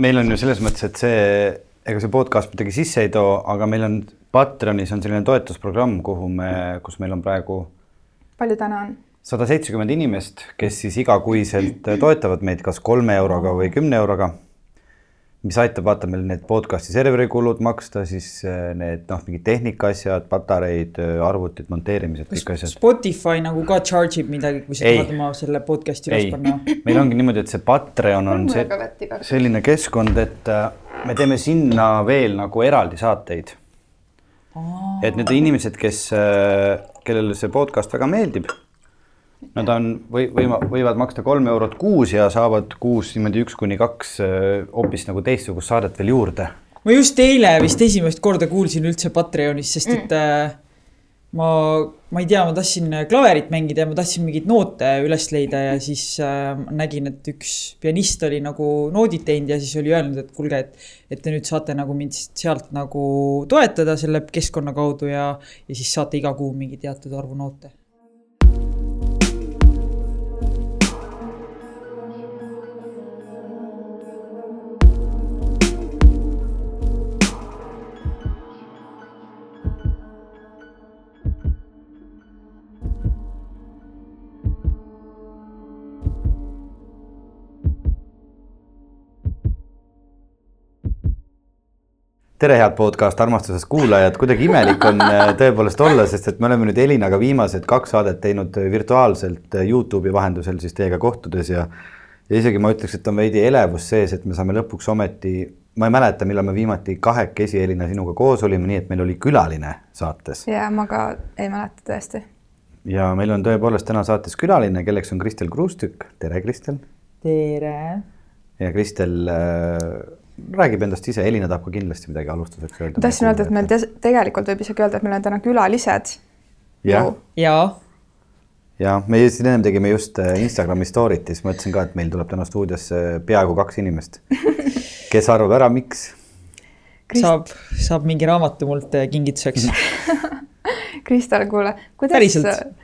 meil on ju selles mõttes, et see, ega see podcast midagi sisse ei too, aga meil on Patreonis on selline toetusprogramm, kuhu me, kus meil on praegu. palju täna on? sada seitsekümmend inimest, kes siis igakuiselt toetavad meid kas kolme euroga või kümne euroga mis aitab, vaata meil need podcast'i serveri kulud maksta, siis äh, need noh, mingid tehnikaasjad, patareid, äh, arvutid, monteerimised, kõik asjad. Spotify nagu ka charge ib midagi, kui sa tahad oma selle podcast'i üles panna? meil ongi niimoodi, et see Patreon on see, selline keskkond, et äh, me teeme sinna veel nagu eraldi saateid. et need inimesed, kes, kellele see podcast väga meeldib Nad on või, või võivad maksta kolm eurot kuus ja saavad kuus niimoodi üks kuni kaks äh, hoopis nagu teistsugust saadet veel juurde. ma just eile vist esimest korda kuulsin üldse Patreonis, sest et mm. ma, ma ei tea, ma tahtsin klaverit mängida ja ma tahtsin mingeid noote üles leida ja siis äh, nägin, et üks pianist oli nagu noodid teinud ja siis oli öelnud, et kuulge, et, et te nüüd saate nagu mind sealt nagu toetada selle keskkonna kaudu ja, ja siis saate iga kuu mingi teatud arvu noote tere, head podcast armastusest kuulajad, kuidagi imelik on äh, tõepoolest olla, sest et me oleme nüüd Elinaga viimased kaks saadet teinud virtuaalselt äh, Youtube'i vahendusel siis teiega kohtudes ja ja isegi ma ütleks, et on veidi elevus sees, et me saame lõpuks ometi, ma ei mäleta, millal me viimati kahekesi, Elina, sinuga koos olime, nii et meil oli külaline saates. ja ma ka ei mäleta tõesti. ja meil on tõepoolest täna saates külaline, kelleks on Kristel Kruustükk, tere, Kristel. tere. ja Kristel äh, räägib endast ise, Elina tahab ka kindlasti midagi alustuseks öelda. tahtsin öelda, et meil tegelikult võib isegi öelda, et meil on täna külalised. jah. ja, ja me siin ennem tegime just äh, Instagrami story't ja siis ma ütlesin ka, et meil tuleb täna stuudiosse peaaegu kaks inimest, kes arvab ära, miks Krist... saab, saab mingi raamatu mult äh, kingituseks Kristel, kuule, kuidas. päriselt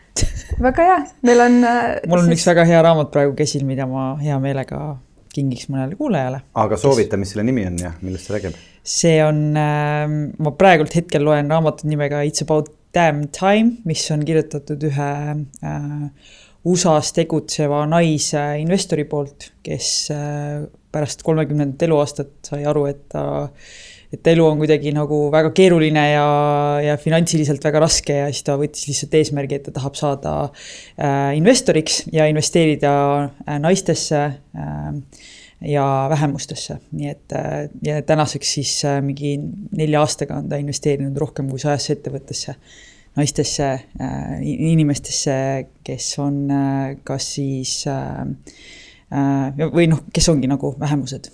väga hea, meil on. Äh, mul on siis... üks väga hea raamat praegu käsil, mida ma hea meelega kingiks mõnele kuulajale. aga soovita, mis selle nimi on ja millest see räägib? see on äh,, ma praegult hetkel loen raamatut nimega It's about damn time, mis on kirjutatud ühe äh, USA-s tegutseva naisinvestori poolt, kes äh, pärast kolmekümnendat eluaastat sai aru, et ta äh, et elu on kuidagi nagu väga keeruline ja, ja finantsiliselt väga raske ja siis ta võttis lihtsalt eesmärgi, et ta tahab saada äh, investoriks ja investeerida äh, naistesse äh, ja vähemustesse, nii et äh, ja tänaseks siis äh, mingi nelja aastaga on ta investeerinud rohkem kui sajasse ettevõttesse naistesse äh,, inimestesse, kes on kas siis või noh, kes ongi nagu vähemused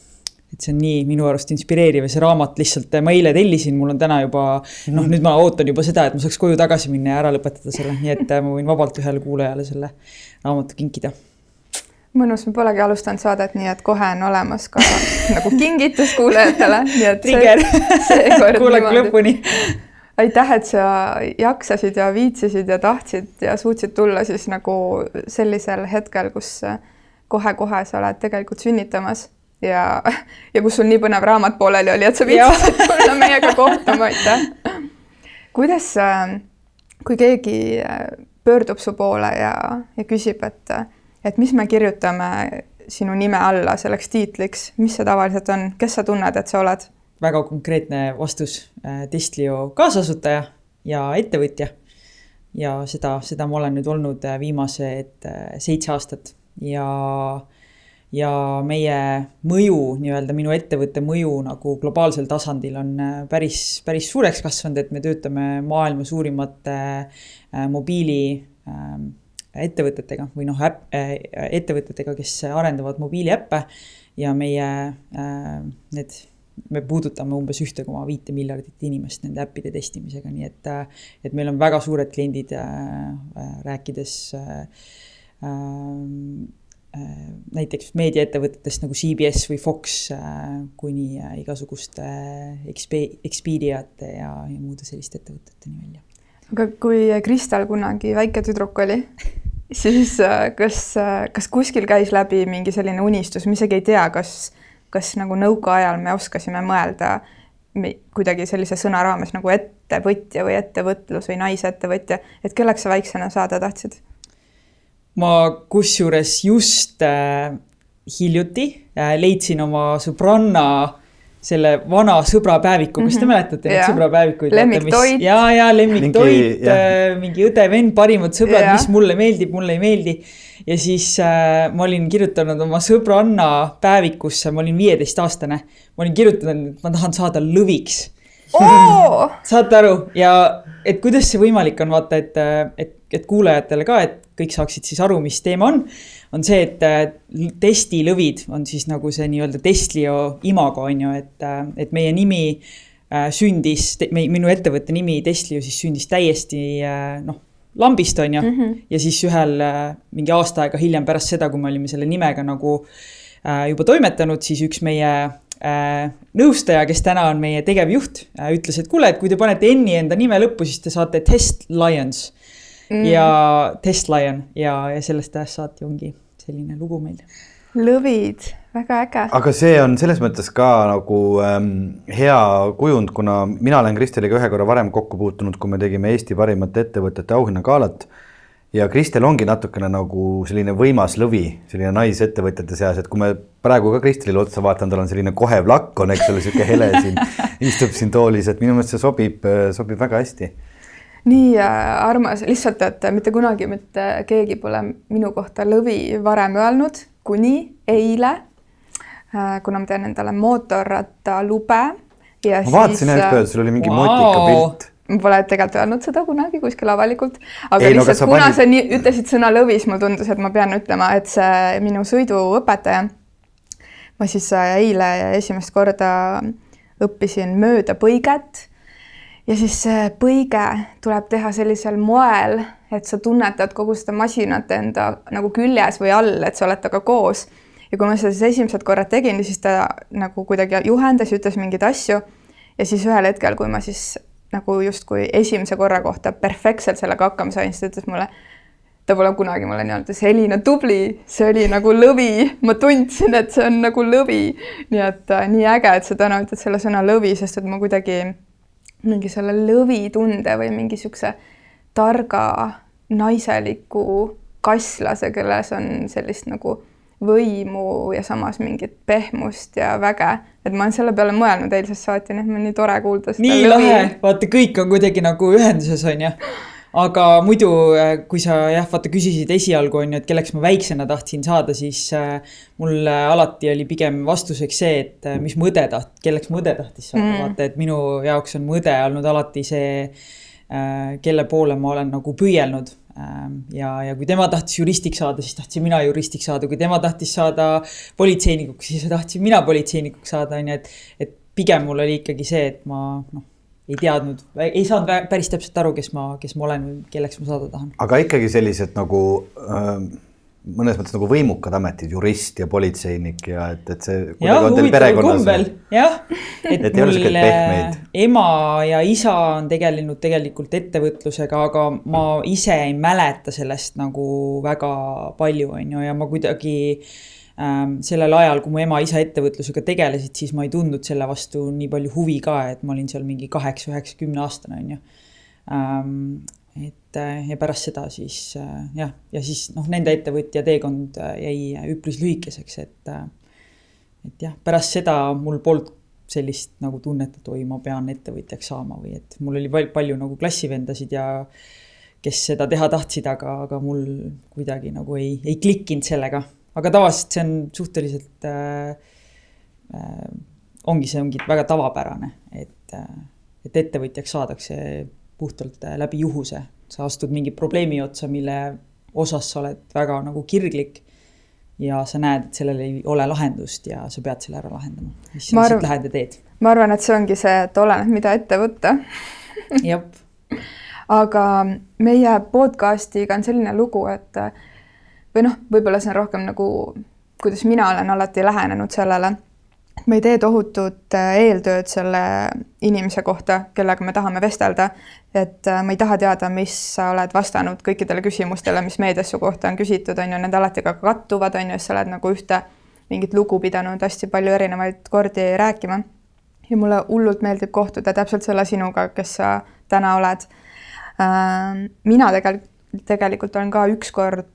et see on nii minu arust inspireeriv ja see raamat lihtsalt, ma eile tellisin, mul on täna juba noh, nüüd ma ootan juba seda, et ma saaks koju tagasi minna ja ära lõpetada selle, nii et äh, ma võin vabalt ühele kuulajale selle raamatu kinkida. Mõnus, me polegi alustanud saadet nii, et kohe on olemas ka nagu kingitus kuulajatele, nii et trigger, kuulake lõpuni. aitäh, et sa jaksasid ja viitsisid ja tahtsid ja suutsid tulla siis nagu sellisel hetkel, kus kohe-kohe sa oled tegelikult sünnitamas ja, ja kus sul nii põnev raamat pooleli oli, et sa viitsisid tulla meiega kohtuma, aitäh. kuidas, äh, kui keegi äh, pöördub su poole ja, ja küsib, et, et mis me kirjutame sinu nime alla selleks tiitliks, mis see tavaliselt on, kes sa tunned, et sa oled? väga konkreetne vastus, äh, Testlio kaasasutaja ja ettevõtja. ja seda, seda ma olen nüüd olnud viimased seitse aastat ja ja meie mõju, nii-öelda minu ettevõtte mõju nagu globaalsel tasandil on äh, päris, päris suureks kasvanud, et me töötame maailma suurimate äh, mobiili äh, ettevõtetega või noh, äh,, ettevõtetega, kes arendavad mobiiliäppe. Ja meie äh, need, me puudutame umbes ühte koma viite miljardit inimest nende äppide testimisega, nii et, et meil on väga suured kliendid rääkides äh, Äh, näiteks meediaettevõtetest nagu CBS või Fox äh, kuni äh, igasuguste Expe-, Expediate ja, ja muude selliste ettevõteteni välja. aga kui Kristel kunagi väike tüdruk oli, siis kas, kas kuskil käis läbi mingi selline unistus, ma isegi ei tea, kas kas nagu nõukaajal me oskasime mõelda kuidagi sellise sõna raames nagu ettevõtja või ettevõtlus või naisettevõtja, et kelleks sa väiksena saada tahtsid? Ma kusjuures just äh, hiljuti äh, leidsin oma sõbranna selle vana sõbrapäeviku, kas te mhm. mäletate neid sõbrapäevikuid? lemmiktoit. ja, ja lemmiktoit, äh, mingi õde-vend, parimad sõbrad, mis mulle meeldib, mulle ei meeldi. ja siis äh, ma olin kirjutanud oma sõbranna päevikusse, ma olin viieteistaastane, ma olin kirjutanud, et ma tahan saada lõviks oh! saate aru ja et kuidas see võimalik on, vaata, et, et, et kuulajatele ka, et kõik saaksid siis aru, mis teema on, on see, et testilõvid on siis nagu see nii-öelda Testlio imago on ju, et, et meie nimi äh, sündis, minu ettevõtte nimi Testlio siis sündis täiesti äh, noh, lambist on ju mm, -hmm. ja siis ühel äh, mingi aasta aega hiljem pärast seda, kui me olime selle nimega nagu juba toimetanud, siis üks meie Äh, nõustaja, kes täna on meie tegevjuht, äh, ütles, et kuule, et kui te panete N-i enda nime lõppu, siis te saate Test Lions mm. ja Test Lion ja, ja sellest ajast saati ongi selline lugu meil. lõvid, väga äge. aga see on selles mõttes ka nagu ähm, hea kujund, kuna mina olen Kristeliga ühe korra varem kokku puutunud, kui me tegime Eesti parimate ettevõtete auhinnagalat ja Kristel ongi natukene nagu selline võimas lõvi, selline naisettevõtjate seas, et kui me praegu ka Kristelile otsa vaatan, tal on selline kohev lakk on, eks ole, sihuke hele siin istub siin toolis, et minu meelest see sobib, sobib väga hästi. Nii äh, armas, lihtsalt, et mitte kunagi mitte keegi pole minu kohta lõvi varem öelnud, kuni eile, äh, kuna ma teen endale mootorrattalube. ma vaatasin ühest päevast, sul oli mingi wow. motika pilt ma pole tegelikult öelnud seda kunagi kuskil avalikult, aga ei, lihtsalt no, kuna panid... sa nii ütlesid sõna lõvis, mulle tundus, et ma pean ütlema, et see minu sõiduõpetaja, ma siis äh, eile esimest korda õppisin möödapõiget ja siis see põige tuleb teha sellisel moel, et sa tunnetad kogu seda masinat enda nagu küljes või all, et sa oled temaga koos. ja kui ma seda siis esimesed korrad tegin, siis ta nagu kuidagi juhendas ja ütles mingeid asju ja siis ühel hetkel, kui ma siis nagu justkui esimese korra kohta perfektselt sellega hakkama sain, siis ta ütles mulle, ta pole kunagi mulle nii öelnud, Selina, tubli, see oli nagu lõvi, ma tundsin, et see on nagu lõvi. nii et äh, nii äge, et sa täna ütled selle sõna lõvi, sest et ma kuidagi mingi selle lõvitunde või mingi niisuguse targa naiseliku kasslase, kelles on sellist nagu võimu ja samas mingit pehmust ja väge. et ma olen selle peale mõelnud eilsest saati, nii et mul on nii tore kuulda seda. nii lõvi. lahe, vaata, kõik on kuidagi nagu ühenduses, on ju. Aga muidu, äh, kui sa jah, vaata küsisid esialgu on ju, et kelleks ma väiksena tahtsin saada, siis äh, mul äh, alati oli pigem vastuseks see, et mis mu õde taht-, kelleks mu õde tahtis saada. Mm., vaata, et minu jaoks on mu õde olnud alati see kelle poole ma olen nagu püüelnud. Ähm, ja, ja kui tema tahtis juristiks saada, siis tahtsin mina juristiks saada, kui tema tahtis saada politseinikuks, siis tahtsin mina politseinikuks saada, on ju, et, et pigem mul oli ikkagi see, et ma noh, ei teadnud, ei saanud päris täpselt aru, kes ma, kes ma olen kelleks ma saada tahan. aga ikkagi sellised nagu äh mõnes mõttes nagu võimukad ametid, jurist ja politseinik ja et, et see. jah, huvitaval kombel, jah. et, et mul ema ja isa on tegelenud tegelikult ettevõtlusega, aga ma ise ei mäleta sellest nagu väga palju, on ju, ja ma kuidagi ähm, sellel ajal, kui mu ema-isa ettevõtlusega tegelesid, siis ma ei tundnud selle vastu nii palju huvi ka, et ma olin seal mingi kaheksa, üheksa, kümne aastane, on ju ähm, et äh, ja pärast seda siis äh, jah, ja siis noh, nende ettevõtja teekond äh, jäi üpris lühikeseks, et et jah, pärast seda mul polnud sellist nagu tunnet, et oi, ma pean ettevõtjaks saama või et mul oli palju nagu klassivendasid ja kes seda teha tahtsid, aga, aga mul kuidagi nagu ei, ei klikkinud sellega. Aga tavaliselt see on suhteliselt äh,, äh, ongi, see ongi väga tavapärane, et äh,, et ettevõtjaks saadakse puhtalt äh, läbi juhuse. sa astud mingi probleemi otsa, mille osas sa oled väga nagu kirglik ja sa näed, et sellel ei ole lahendust ja sa pead selle ära lahendama. siis sa lihtsalt lähed ja teed. ma arvan, et see ongi see, et oleneb, mida ette võtta jah aga meie podcast'iga on selline lugu, et või noh, võib-olla see on rohkem nagu, kuidas mina olen alati lähenenud sellele me ei tee tohutut äh, eeltööd selle inimese kohta, kellega me tahame vestelda. et äh, ma ei taha teada, mis sa oled vastanud kõikidele küsimustele, mis meedias su kohta on küsitud, on ju, need alati ka kattuvad, on ju, sa oled nagu ühte mingit lugu pidanud hästi palju erinevaid kordi rääkima. ja mulle hullult meeldib kohtuda täpselt selle sinuga, kes sa täna oled. Ähm, mina tegelikult, tegelikult olen ka ükskord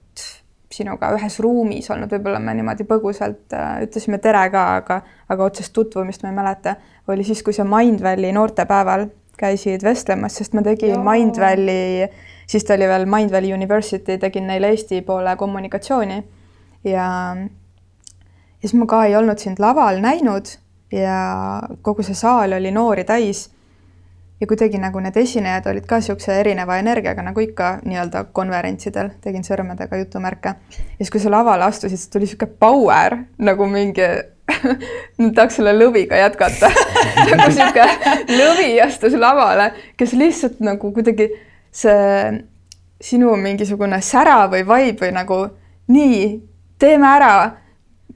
sinuga ühes ruumis olnud, võib-olla me niimoodi põgusalt äh, ütlesime tere ka, aga, aga otsest tutvumist ma ei mäleta, oli siis, kui sa Mindvalley noortepäeval käisid vestlemas, sest ma tegin Mindvalley, siis ta oli veel Mindvalley University, tegin neile Eesti poole kommunikatsiooni. Ja, ja siis ma ka ei olnud sind laval näinud ja kogu see saal oli noori täis ja kuidagi nagu need esinejad olid ka niisuguse erineva energiaga, nagu ikka nii-öelda konverentsidel, tegin sõrmedega jutumärke. ja siis, kui sa lavale astusid, siis tuli niisugune power nagu mingi tahaks selle lõviga jätkata nagu niisugune lõvi astus lavale, kes lihtsalt nagu kuidagi see sinu mingisugune sära või vibe või nagu nii, teeme ära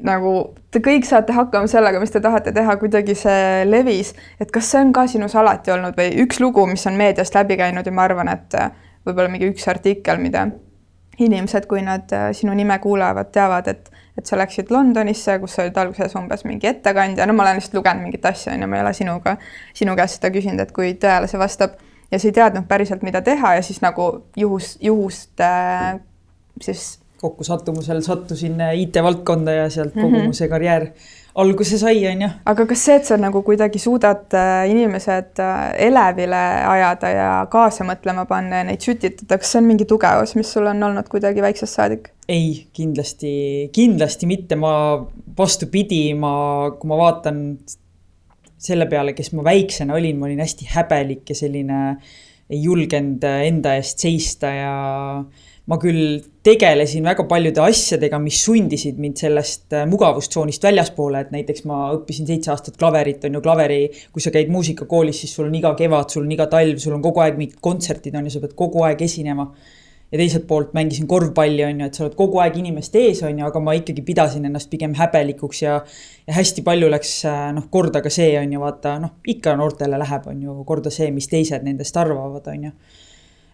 nagu te kõik saate hakkama sellega, mis te tahate teha, kuidagi see levis, et kas see on ka sinus alati olnud või üks lugu, mis on meediast läbi käinud ja ma arvan, et äh, võib-olla mingi üks artikkel, mida inimesed, kui nad äh, sinu nime kuulevad, teavad, et, et sa läksid Londonisse, kus sa olid alguses umbes mingi ettekandja, no ma olen lihtsalt lugenud mingit asja, on ju, ma ei ole sinuga, sinu käest seda küsinud, et kui tõele see vastab. Ja sa ei teadnud päriselt, mida teha ja siis nagu juhus, juhust äh, siis kokkusattumusel sattusin IT-valdkonda ja sealt kogu mm -hmm. mu see karjäär alguse sai, on ju. aga kas see, et sa nagu kuidagi suudad äh, inimesed äh, elevile ajada ja kaasa mõtlema panna ja neid sütitada, kas see on mingi tugevus, mis sul on olnud kuidagi väiksest saadik? ei, kindlasti, kindlasti mitte, ma vastupidi, ma, kui ma vaatan selle peale, kes ma väiksena olin, ma olin hästi häbelik ja selline ei julgenud enda eest seista ja ma küll tegelesin väga paljude asjadega, mis sundisid mind sellest äh, mugavustsoonist väljaspoole, et näiteks ma õppisin seitse aastat klaverit, on ju, klaveri, kui sa käid muusikakoolis, siis sul on iga kevad, sul on iga talv, sul on kogu aeg mingid kontserdid, on ju, sa pead kogu aeg esinema. ja teiselt poolt mängisin korvpalli, on ju, et sa oled kogu aeg inimeste ees, on ju, aga ma ikkagi pidasin ennast pigem häbelikuks ja ja hästi palju läks äh, noh, korda ka see, on ju, vaata noh, ikka noortele läheb, on ju, korda see, mis teised nendest arvavad, on ju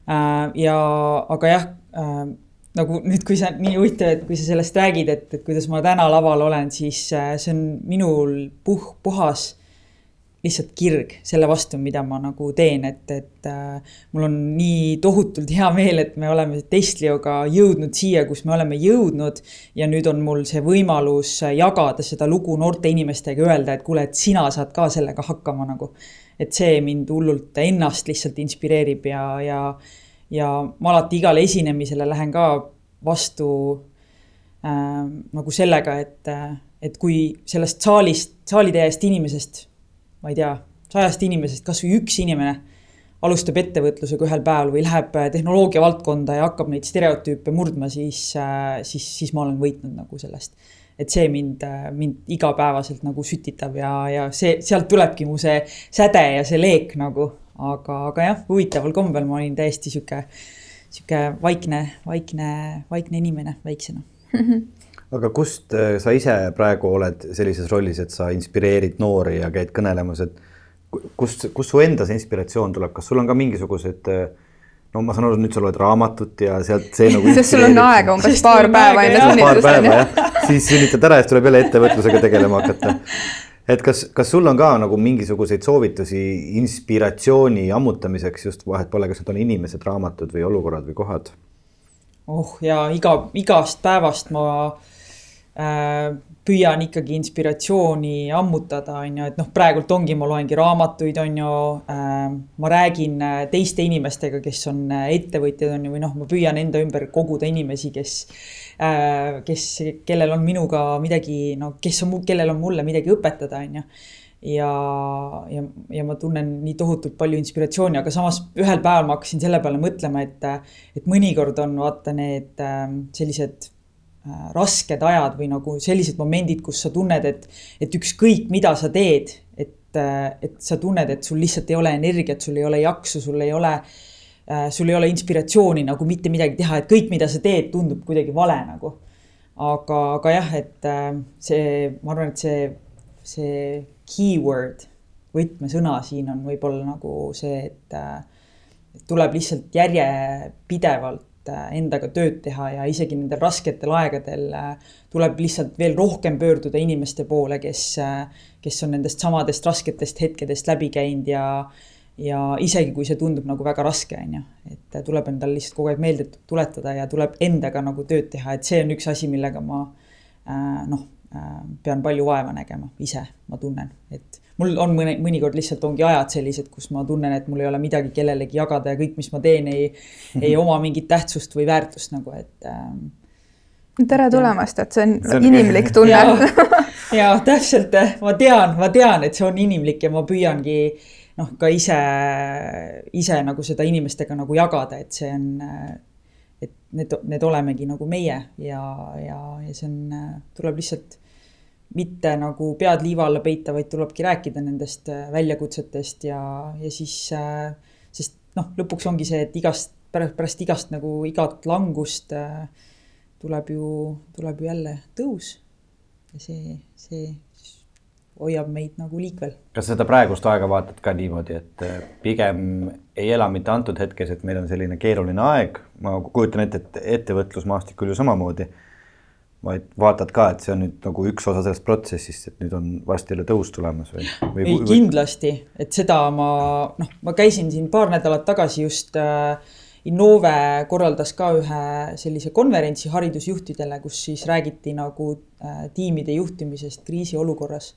Äh, ja, aga jah, äh, nagu nüüd, kui sa nii huvitav, et kui sa sellest räägid, et, et kuidas ma täna laval olen, siis äh, see on minul puh-, puhas lihtsalt kirg selle vastu, mida ma nagu teen, et, et äh, mul on nii tohutult hea meel, et me oleme Testlioga jõudnud siia, kus me oleme jõudnud. ja nüüd on mul see võimalus jagada seda lugu noorte inimestega, öelda, et kuule, et sina saad ka sellega hakkama nagu et see mind hullult ennast lihtsalt inspireerib ja, ja, ja ma alati igale esinemisele lähen ka vastu äh, nagu sellega, et, et kui sellest saalist, saalitäiest inimesest, ma ei tea, sajast inimesest kasvõi üks inimene alustab ettevõtlusega ühel päeval või läheb tehnoloogia valdkonda ja hakkab neid stereotüüpe murdma, siis, äh, siis, siis ma olen võitnud nagu sellest et see mind, mind igapäevaselt nagu sütitab ja, ja see, sealt tulebki mu see säde ja see leek nagu. Aga, aga jah, huvitaval kombel ma olin täiesti sihuke, sihuke vaikne, vaikne, vaikne inimene väiksena aga kust äh, sa ise praegu oled sellises rollis, et sa inspireerid noori ja käid kõnelemas, et kust, kust su enda see inspiratsioon tuleb, kas sul on ka mingisugused äh, no ma saan aru, nüüd sa loed raamatut ja sealt see nagu. sest sul on aega umbes paar päeva enne sünnitust. paar päeva jah, siis sünnitad ära ja siis tuleb jälle ettevõtlusega tegelema hakata. Et kas, kas sul on ka nagu mingisuguseid soovitusi inspiratsiooni ammutamiseks just vahet pole, kas need on inimesed, raamatud või olukorrad või kohad? oh ja iga, igast päevast ma äh, püüan ikkagi inspiratsiooni ammutada, on ju, et noh, praegult ongi, ma loengi raamatuid, on ju äh,. ma räägin äh, teiste inimestega, kes on äh, ettevõtjad, on ju, või noh, ma püüan enda ümber koguda inimesi, kes äh,, kes, kellel on minuga midagi, no kes on, kellel on mulle midagi õpetada, on ju ja, ja, ja ma tunnen nii tohutult palju inspiratsiooni, aga samas ühel päeval ma hakkasin selle peale mõtlema, et, et mõnikord on vaata need äh, sellised Äh, rasked ajad või nagu sellised momendid, kus sa tunned, et, et ükskõik, mida sa teed, et, äh, et sa tunned, et sul lihtsalt ei ole energiat, sul ei ole jaksu, sul ei ole, äh, sul ei ole inspiratsiooni nagu mitte midagi teha, et kõik, mida sa teed, tundub kuidagi vale nagu. aga, aga jah, et see, ma arvan, et see, see keyword, võtmesõna siin on võib-olla nagu see, et tuleb lihtsalt järjepidevalt äh, endaga tööd teha ja isegi nendel rasketel aegadel tuleb lihtsalt veel rohkem pöörduda inimeste poole, kes, kes on nendest samadest rasketest hetkedest läbi käinud ja ja isegi, kui see tundub nagu väga raske, on ju, et tuleb endale lihtsalt kogu aeg meelde tuletada ja tuleb endaga nagu tööd teha, et see on üks asi, millega ma noh, pean palju vaeva nägema ise, ma tunnen, et mul on mõne, mõnikord lihtsalt ongi ajad sellised, kus ma tunnen, et mul ei ole midagi kellelegi jagada ja kõik, mis ma teen, ei mm, -hmm. ei oma mingit tähtsust või väärtust nagu, et ähm,. tere tulemast, et see on, see on inimlik tunne. ja, ja täpselt, ma tean, ma tean, et see on inimlik ja ma püüangi noh, ka ise, ise nagu seda inimestega nagu jagada, et see on et need, need olemegi nagu meie ja, ja, ja see on, tuleb lihtsalt mitte nagu pead liiva alla peita, vaid tulebki rääkida nendest äh, väljakutsetest ja, ja siis, äh, sest noh, lõpuks ongi see, et igast, pärast, pärast igast nagu igat langust äh, tuleb ju, tuleb ju jälle tõus. ja see, see hoiab meid nagu liikvel. kas seda praegust aega vaatad ka niimoodi, et pigem ei ela mitte antud hetkes, et meil on selline keeruline aeg, ma kujutan ette, et ettevõtlusmaastikul ju samamoodi vaid vaatad ka, et see on nüüd nagu üks osa sellest protsessist, et nüüd on varsti jälle tõus tulemas või, või? ei, kindlasti, et seda ma noh, ma käisin siin paar nädalat tagasi just äh, Innove korraldas ka ühe sellise konverentsi haridusjuhtidele, kus siis räägiti nagu äh, tiimide juhtimisest kriisiolukorras.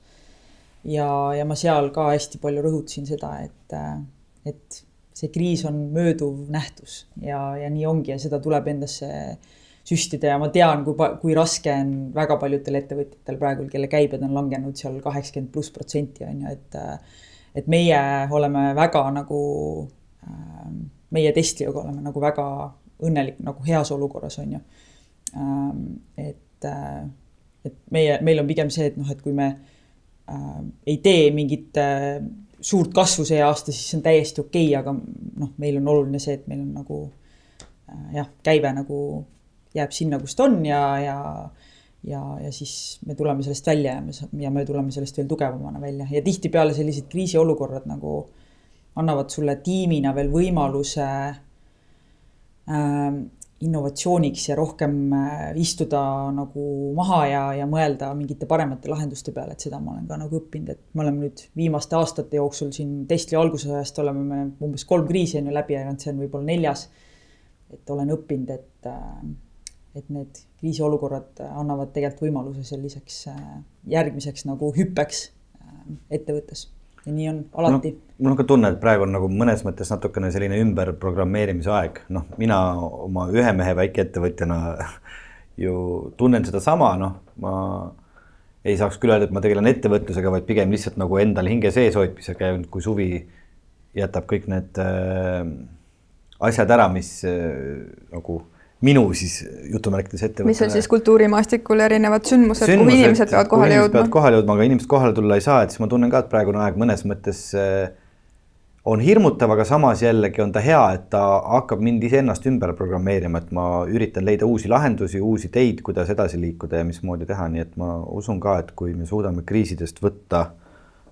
ja, ja ma seal ka hästi palju rõhutasin seda, et äh,, et see kriis on mööduv nähtus ja, ja nii ongi ja seda tuleb endasse äh, süstida ja ma tean, kui, kui raske on väga paljudel ettevõtjatel praegu, kelle käibed on langenud seal kaheksakümmend pluss protsenti on ju, et. et meie oleme väga nagu, ähm, meie testijaga oleme nagu väga õnnelik, nagu heas olukorras on ju. Ähm, et, äh, et meie, meil on pigem see, et noh, et kui me äh, ei tee mingit äh, suurt kasvu see aasta, siis see on täiesti okei okay,, aga noh, meil on oluline see, et meil on nagu äh, jah, käive nagu jääb sinna, kus ta on ja, ja ja, ja siis me tuleme sellest välja ja me, ja me tuleme sellest veel tugevamana välja ja tihtipeale sellised kriisiolukorrad nagu annavad sulle tiimina veel võimaluse äh, innovatsiooniks ja rohkem äh, istuda nagu maha ja, ja mõelda mingite paremate lahenduste peale, et seda ma olen ka nagu õppinud, et me oleme nüüd viimaste aastate jooksul siin Tesla algusajast oleme me umbes kolm kriisi on ju läbi elanud, see on võib-olla neljas. et olen õppinud, et äh, et need kriisiolukorrad annavad tegelikult võimaluse selliseks äh, järgmiseks nagu hüppeks äh, ettevõttes ja nii on alati no,. mul on ka tunne, et praegu on nagu mõnes mõttes natukene selline ümberprogrammeerimise aeg, noh, mina oma ühe mehe väikeettevõtjana ju tunnen sedasama, noh, ma ei saaks küll öelda, et ma tegelen ettevõtlusega, vaid pigem lihtsalt nagu endal hinge sees hoidmisega ja kui suvi jätab kõik need äh, asjad ära, mis äh, nagu minu siis jutumärkides ettevõttele. mis on siis kultuurimaastikul erinevad sündmused, sündmused, kuhu inimesed peavad kohale jõudma. peavad kohale jõudma, aga inimesed kohale tulla ei saa, et siis ma tunnen ka, et praegune aeg mõnes mõttes äh, on hirmutav, aga samas jällegi on ta hea, et ta hakkab mind iseennast ümber programmeerima, et ma üritan leida uusi lahendusi, uusi teid, kuidas edasi liikuda ja mismoodi teha, nii et ma usun ka, et kui me suudame kriisidest võtta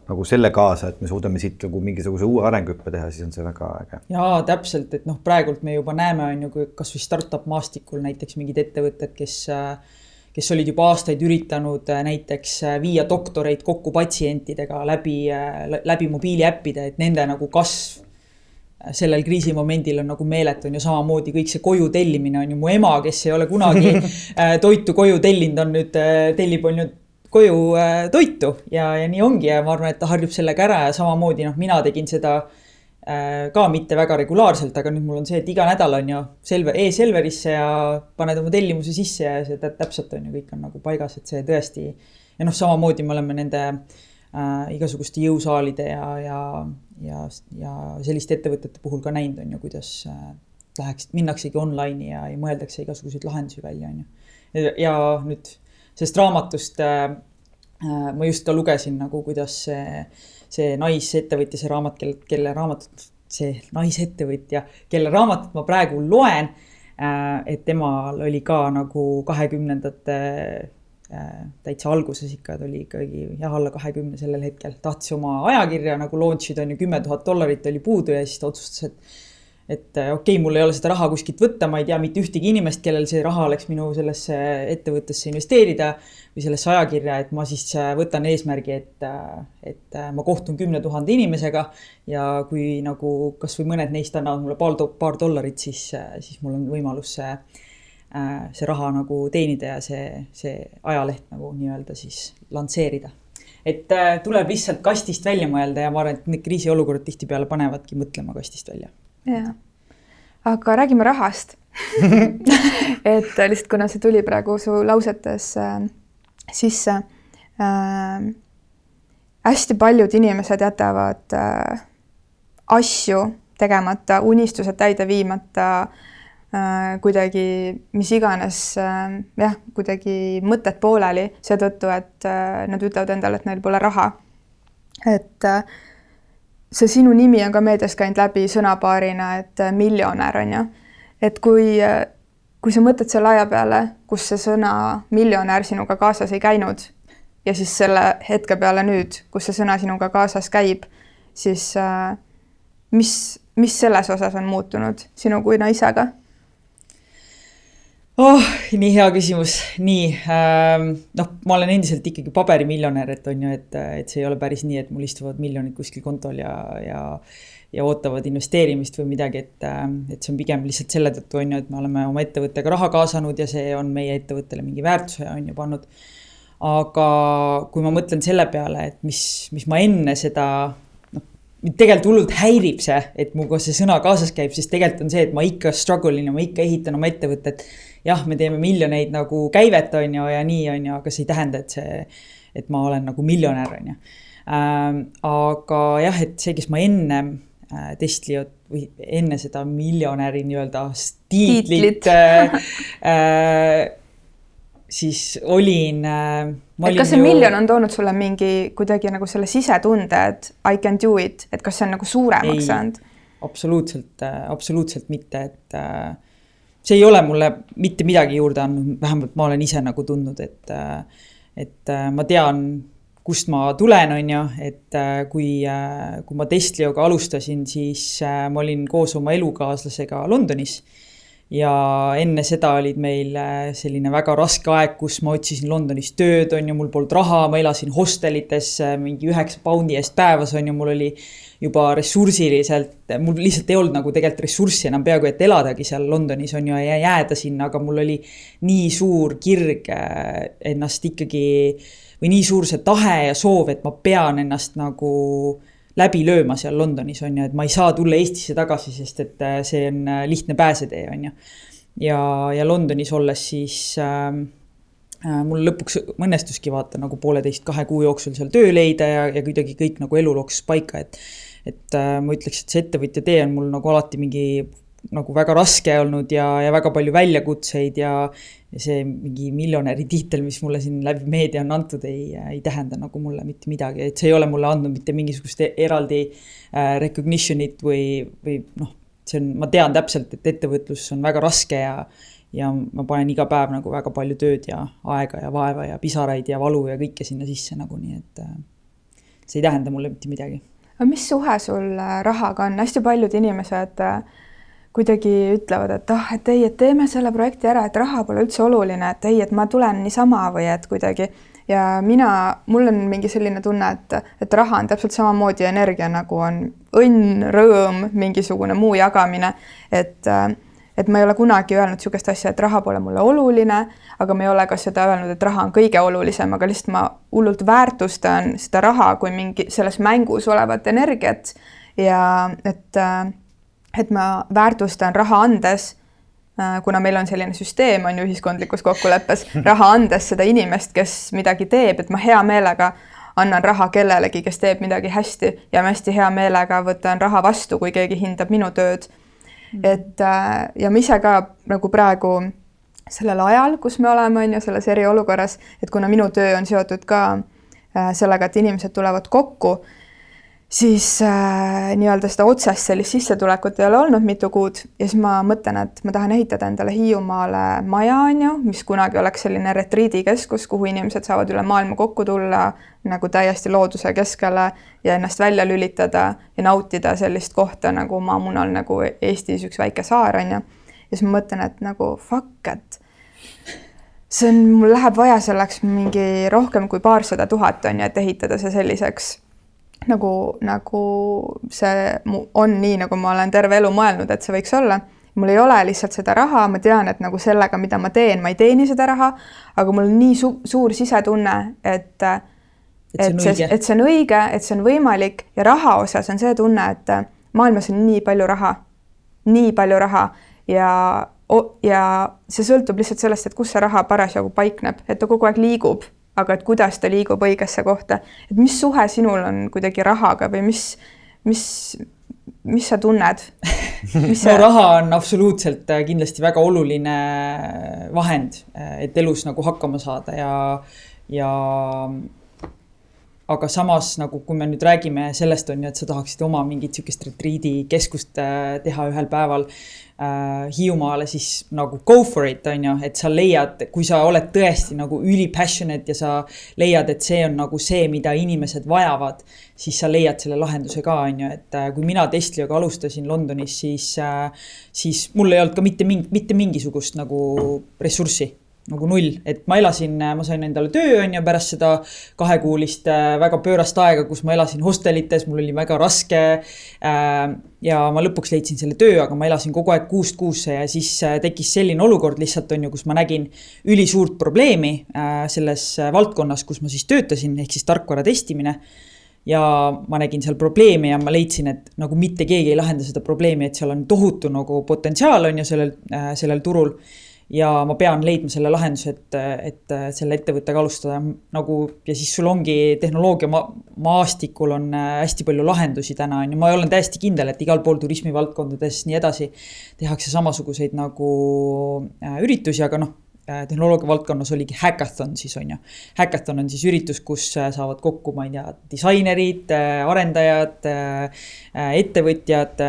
nagu selle kaasa, et me suudame siit nagu mingisuguse uue arenguhüppe teha, siis on see väga äge. jaa, täpselt, et noh, praegult me juba näeme, on ju, kui kasvõi startup maastikul näiteks mingid ettevõtted, kes kes olid juba aastaid üritanud äh, näiteks äh, viia doktoreid kokku patsientidega läbi, äh, läbi mobiiliäppide, et nende nagu kasv sellel kriisimomendil on nagu meeletu, on ju samamoodi kõik see koju tellimine on ju mu ema, kes ei ole kunagi toitu koju tellinud, on nüüd, tellib on ju koju äh, toitu ja, ja nii ongi ja ma arvan, et ta harjub sellega ära ja samamoodi noh, mina tegin seda äh, ka mitte väga regulaarselt, aga nüüd mul on see, et iga nädal on ju Selver e, e-Selverisse ja paned oma tellimuse sisse ja see täpselt on ju, kõik on nagu paigas, et see tõesti. ja noh, samamoodi me oleme nende äh, igasuguste jõusaalide ja, ja, ja, ja selliste ettevõtete puhul ka näinud on ju, kuidas äh, läheks, minnaksegi online'i ja, ja mõeldakse igasuguseid lahendusi välja, on ju. ja nüüd sellest raamatust äh, äh, ma just ka lugesin nagu, kuidas see, see naisettevõtja, see raamat, kelle, kelle raamatut, see naisettevõtja, kelle raamatut ma praegu loen äh,. et temal oli ka nagu kahekümnendate täitsa alguses ikka, ta oli ikkagi jah, alla kahekümne sellel hetkel, tahtis oma ajakirja nagu launch ida, on ju, kümme tuhat dollarit oli puudu ja siis ta otsustas, et et okei okay,, mul ei ole seda raha kuskilt võtta, ma ei tea mitte ühtegi inimest, kellel see raha oleks minu sellesse ettevõttesse investeerida või sellesse ajakirja, et ma siis äh, võtan eesmärgi, et, äh, et ma kohtun kümne tuhande inimesega ja kui nagu kasvõi mõned neist annavad mulle paar, paar dollarit, siis, siis mul on võimalus see, see raha nagu teenida ja see, see ajaleht nagu nii-öelda siis lansseerida. Et tuleb lihtsalt kastist välja mõelda ja ma arvan, et need kriisiolukorrad tihtipeale panevadki mõtlema kastist välja jaa, aga räägime rahast et lihtsalt kuna see tuli praegu su lausetes äh, sisse äh,. hästi paljud inimesed jätavad äh, asju tegemata, unistused täide viimata äh,, kuidagi mis iganes äh, jah, kuidagi mõtted pooleli seetõttu, et äh, nad ütlevad endale, et neil pole raha. et äh, see sinu nimi on ka meedias käinud läbi sõnapaarina, et äh, miljonär on ju. et kui, äh, kui sa mõtled selle aja peale, kus see sõna miljonär sinuga kaasas ei käinud ja siis selle hetke peale nüüd, kus see sõna sinuga kaasas käib, siis äh, mis, mis selles osas on muutunud sinu kui naisega? Oh, nii hea küsimus, nii ähm, noh, ma olen endiselt ikkagi paberimiljonär, et on ju, et, et see ei ole päris nii, et mul istuvad miljonid kuskil kontol ja, ja ja ootavad investeerimist või midagi, et, ähm, et see on pigem lihtsalt selle tõttu on ju, et me oleme oma ettevõttega raha kaasanud ja see on meie ettevõttele mingi väärtuse on ju pannud. aga kui ma mõtlen selle peale, et mis, mis ma enne seda noh, mind tegelikult hullult häirib see, et minuga see sõna kaasas käib, sest tegelikult on see, et ma ikka struggle in ja ma ikka ehitan oma ettevõtet jah, me teeme miljoneid nagu käivet, on ju, ja nii, on ju, aga see ei tähenda, et see, et ma olen nagu miljonär, on ju ähm,. aga jah, et see, kes ma enne äh, Testliot või enne seda miljonäri nii-öelda tiitlit äh, äh, siis olin äh,. et kas see ju... miljon on toonud sulle mingi kuidagi nagu selle sisetunde, et I can do it, et kas see on nagu suuremaks saanud? absoluutselt äh,, absoluutselt mitte, et äh, see ei ole mulle mitte midagi juurde andnud, vähemalt ma olen ise nagu tundnud, et, et äh, ma tean, kust ma tulen, on ju, et äh, kui, äh, kui ma Testlioga alustasin, siis ma olin koos oma elukaaslasega Londonis ja enne seda olid meil selline väga raske aeg, kus ma otsisin Londonis tööd, on ju, mul polnud raha, ma elasin hostelites mingi üheksa poundi eest päevas, on ju, mul oli juba ressursiliselt, mul lihtsalt ei olnud nagu tegelikult ressurssi enam peaaegu et eladagi seal Londonis on ju ja jääda sinna, aga mul oli nii suur kirg äh, ennast ikkagi või nii suur see tahe ja soov, et ma pean ennast nagu läbi lööma seal Londonis on ju, et ma ei saa tulla Eestisse tagasi, sest et äh, see on äh, lihtne pääsetee on ju. ja, ja Londonis olles siis äh, mul lõpuks õnnestuski vaata nagu pooleteist, kahe kuu jooksul seal töö leida ja, ja kuidagi kõik nagu elu loksus paika, et et äh, ma ütleks, et see ettevõtja tee on mul nagu alati mingi nagu väga raske olnud ja, ja väga palju väljakutseid ja, see mingi miljonäri tiitel, mis mulle siin läbi meedia on antud, ei, ei tähenda nagu mulle mitte midagi, et see ei ole mulle andnud mitte mingisugust eraldi äh, recognition'it või, või noh, see on, ma tean täpselt, et ettevõtlus on väga raske ja ja ma panen iga päev nagu väga palju tööd ja aega ja vaeva ja pisaraid ja valu ja kõike sinna sisse nagu, nii et äh, see ei tähenda mulle mitte midagi. Aga mis suhe sul äh, rahaga on, hästi paljud inimesed äh, kuidagi ütlevad, et ah, et ei, et teeme selle projekti ära, et raha pole üldse oluline, et ei, et ma tulen niisama või et kuidagi. Ja mina, mul on mingi selline tunne, et, et raha on täpselt samamoodi energia, nagu on õnn, rõõm, mingisugune muu jagamine, et äh, et ma ei ole kunagi öelnud niisugust asja, et raha pole mulle oluline, aga ma ei ole ka seda öelnud, et raha on kõige olulisem, aga lihtsalt ma hullult väärtustan seda raha kui mingi selles mängus olevat energiat. Ja et, et ma väärtustan raha andes kuna meil on selline süsteem, on ju ühiskondlikus kokkuleppes, raha andes seda inimest, kes midagi teeb, et ma hea meelega annan raha kellelegi, kes teeb midagi hästi ja ma hästi hea meelega võtan raha vastu, kui keegi hindab minu tööd Mm. et äh, ja ma ise ka nagu praegu sellel ajal, kus me oleme, on ju, selles eriolukorras, et kuna minu töö on seotud ka äh, sellega, et inimesed tulevad kokku, siis äh, nii-öelda seda otsest sellist sissetulekut ei ole olnud mitu kuud ja siis ma mõtlen, et ma tahan ehitada endale Hiiumaale maja, on ju, mis kunagi oleks selline retriidikeskus, kuhu inimesed saavad üle maailma kokku tulla nagu täiesti looduse keskele ja ennast välja lülitada ja nautida sellist kohta nagu maamunal nagu Eestis üks väike saar, on ju. ja siis ma mõtlen, et nagu fuck, et see on, mul läheb vaja selleks mingi rohkem kui paarsada tuhat, on ju, et ehitada see selliseks nagu, nagu see on nii, nagu ma olen terve elu mõelnud, et see võiks olla. mul ei ole lihtsalt seda raha, ma tean, et nagu sellega, mida ma teen, ma ei teeni seda raha, aga mul on nii su suur sisetunne, et et see, et see on õige, et see on võimalik ja raha osas on see tunne, et maailmas on nii palju raha, nii palju raha ja, ja see sõltub lihtsalt sellest, et kus see raha parasjagu paikneb, et ta kogu aeg liigub aga et kuidas ta liigub õigesse kohta, et mis suhe sinul on kuidagi rahaga või mis, mis, mis sa tunned? no raha on absoluutselt äh, kindlasti väga oluline vahend, äh, et elus nagu hakkama saada ja, ja aga samas nagu, kui me nüüd räägime sellest, on ju, et sa tahaksid oma mingit sihukest retriidikeskust äh, teha ühel päeval äh, Hiiumaale, siis nagu go for it, on ju, et sa leiad, kui sa oled tõesti nagu üli passionate ja sa leiad, et see on nagu see, mida inimesed vajavad, siis sa leiad selle lahenduse ka, on ju, et äh, kui mina Testliga alustasin Londonis, siis äh,, siis mul ei olnud ka mitte mingi, mitte mingisugust nagu ressurssi nagu null, et ma elasin, ma sain endale töö, on ju, pärast seda kahekuulist äh, väga pöörast aega, kus ma elasin hostelites, mul oli väga raske. Äh, ja ma lõpuks leidsin selle töö, aga ma elasin kogu aeg kuust kuusse ja siis äh, tekkis selline olukord lihtsalt on ju, kus ma nägin ülisuurt probleemi selles valdkonnas, kus ma siis töötasin, ehk siis tarkvara testimine ja ma nägin seal probleemi ja ma leidsin, et nagu mitte keegi ei lahenda seda probleemi, et seal on tohutu nagu potentsiaal on ju sellel, sellel turul ja ma pean leidma selle lahenduse, et, et selle ettevõttega alustada nagu ja siis sul ongi tehnoloogia ma maastikul on äh, hästi palju lahendusi täna on ju, ma olen täiesti kindel, et igal pool turismivaldkondades nii edasi tehakse samasuguseid nagu äh, üritusi, aga noh äh, tehnoloogia valdkonnas oligi häkathon siis on ju. Häkathon on siis üritus, kus saavad kokku, ma ei tea, disainerid, arendajad, ettevõtjad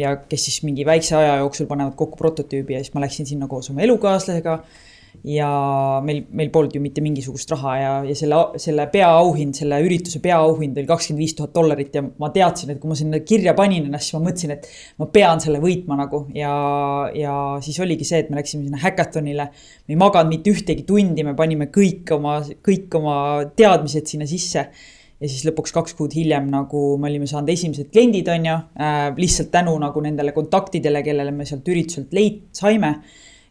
ja kes siis mingi väikse aja jooksul panevad kokku prototüübi ja siis ma läksin sinna koos oma elukaaslasega. ja meil, meil polnud ju mitte mingisugust raha ja, ja selle, selle peaauhind, selle ürituse peaauhind oli kakskümmend viis tuhat dollarit ja ma teadsin, et kui ma sinna kirja panin ennast, siis ma mõtlesin, et ma pean selle võitma nagu ja, ja siis oligi see, et me läksime sinna häkatonile. me ei maganud mitte ühtegi tundi, me panime kõik oma, kõik oma teadmised sinna sisse ja siis lõpuks kaks kuud hiljem nagu me olime saanud esimesed kliendid, on ju äh,, lihtsalt tänu nagu nendele kontaktidele, kellele me sealt ürituselt leid-, saime.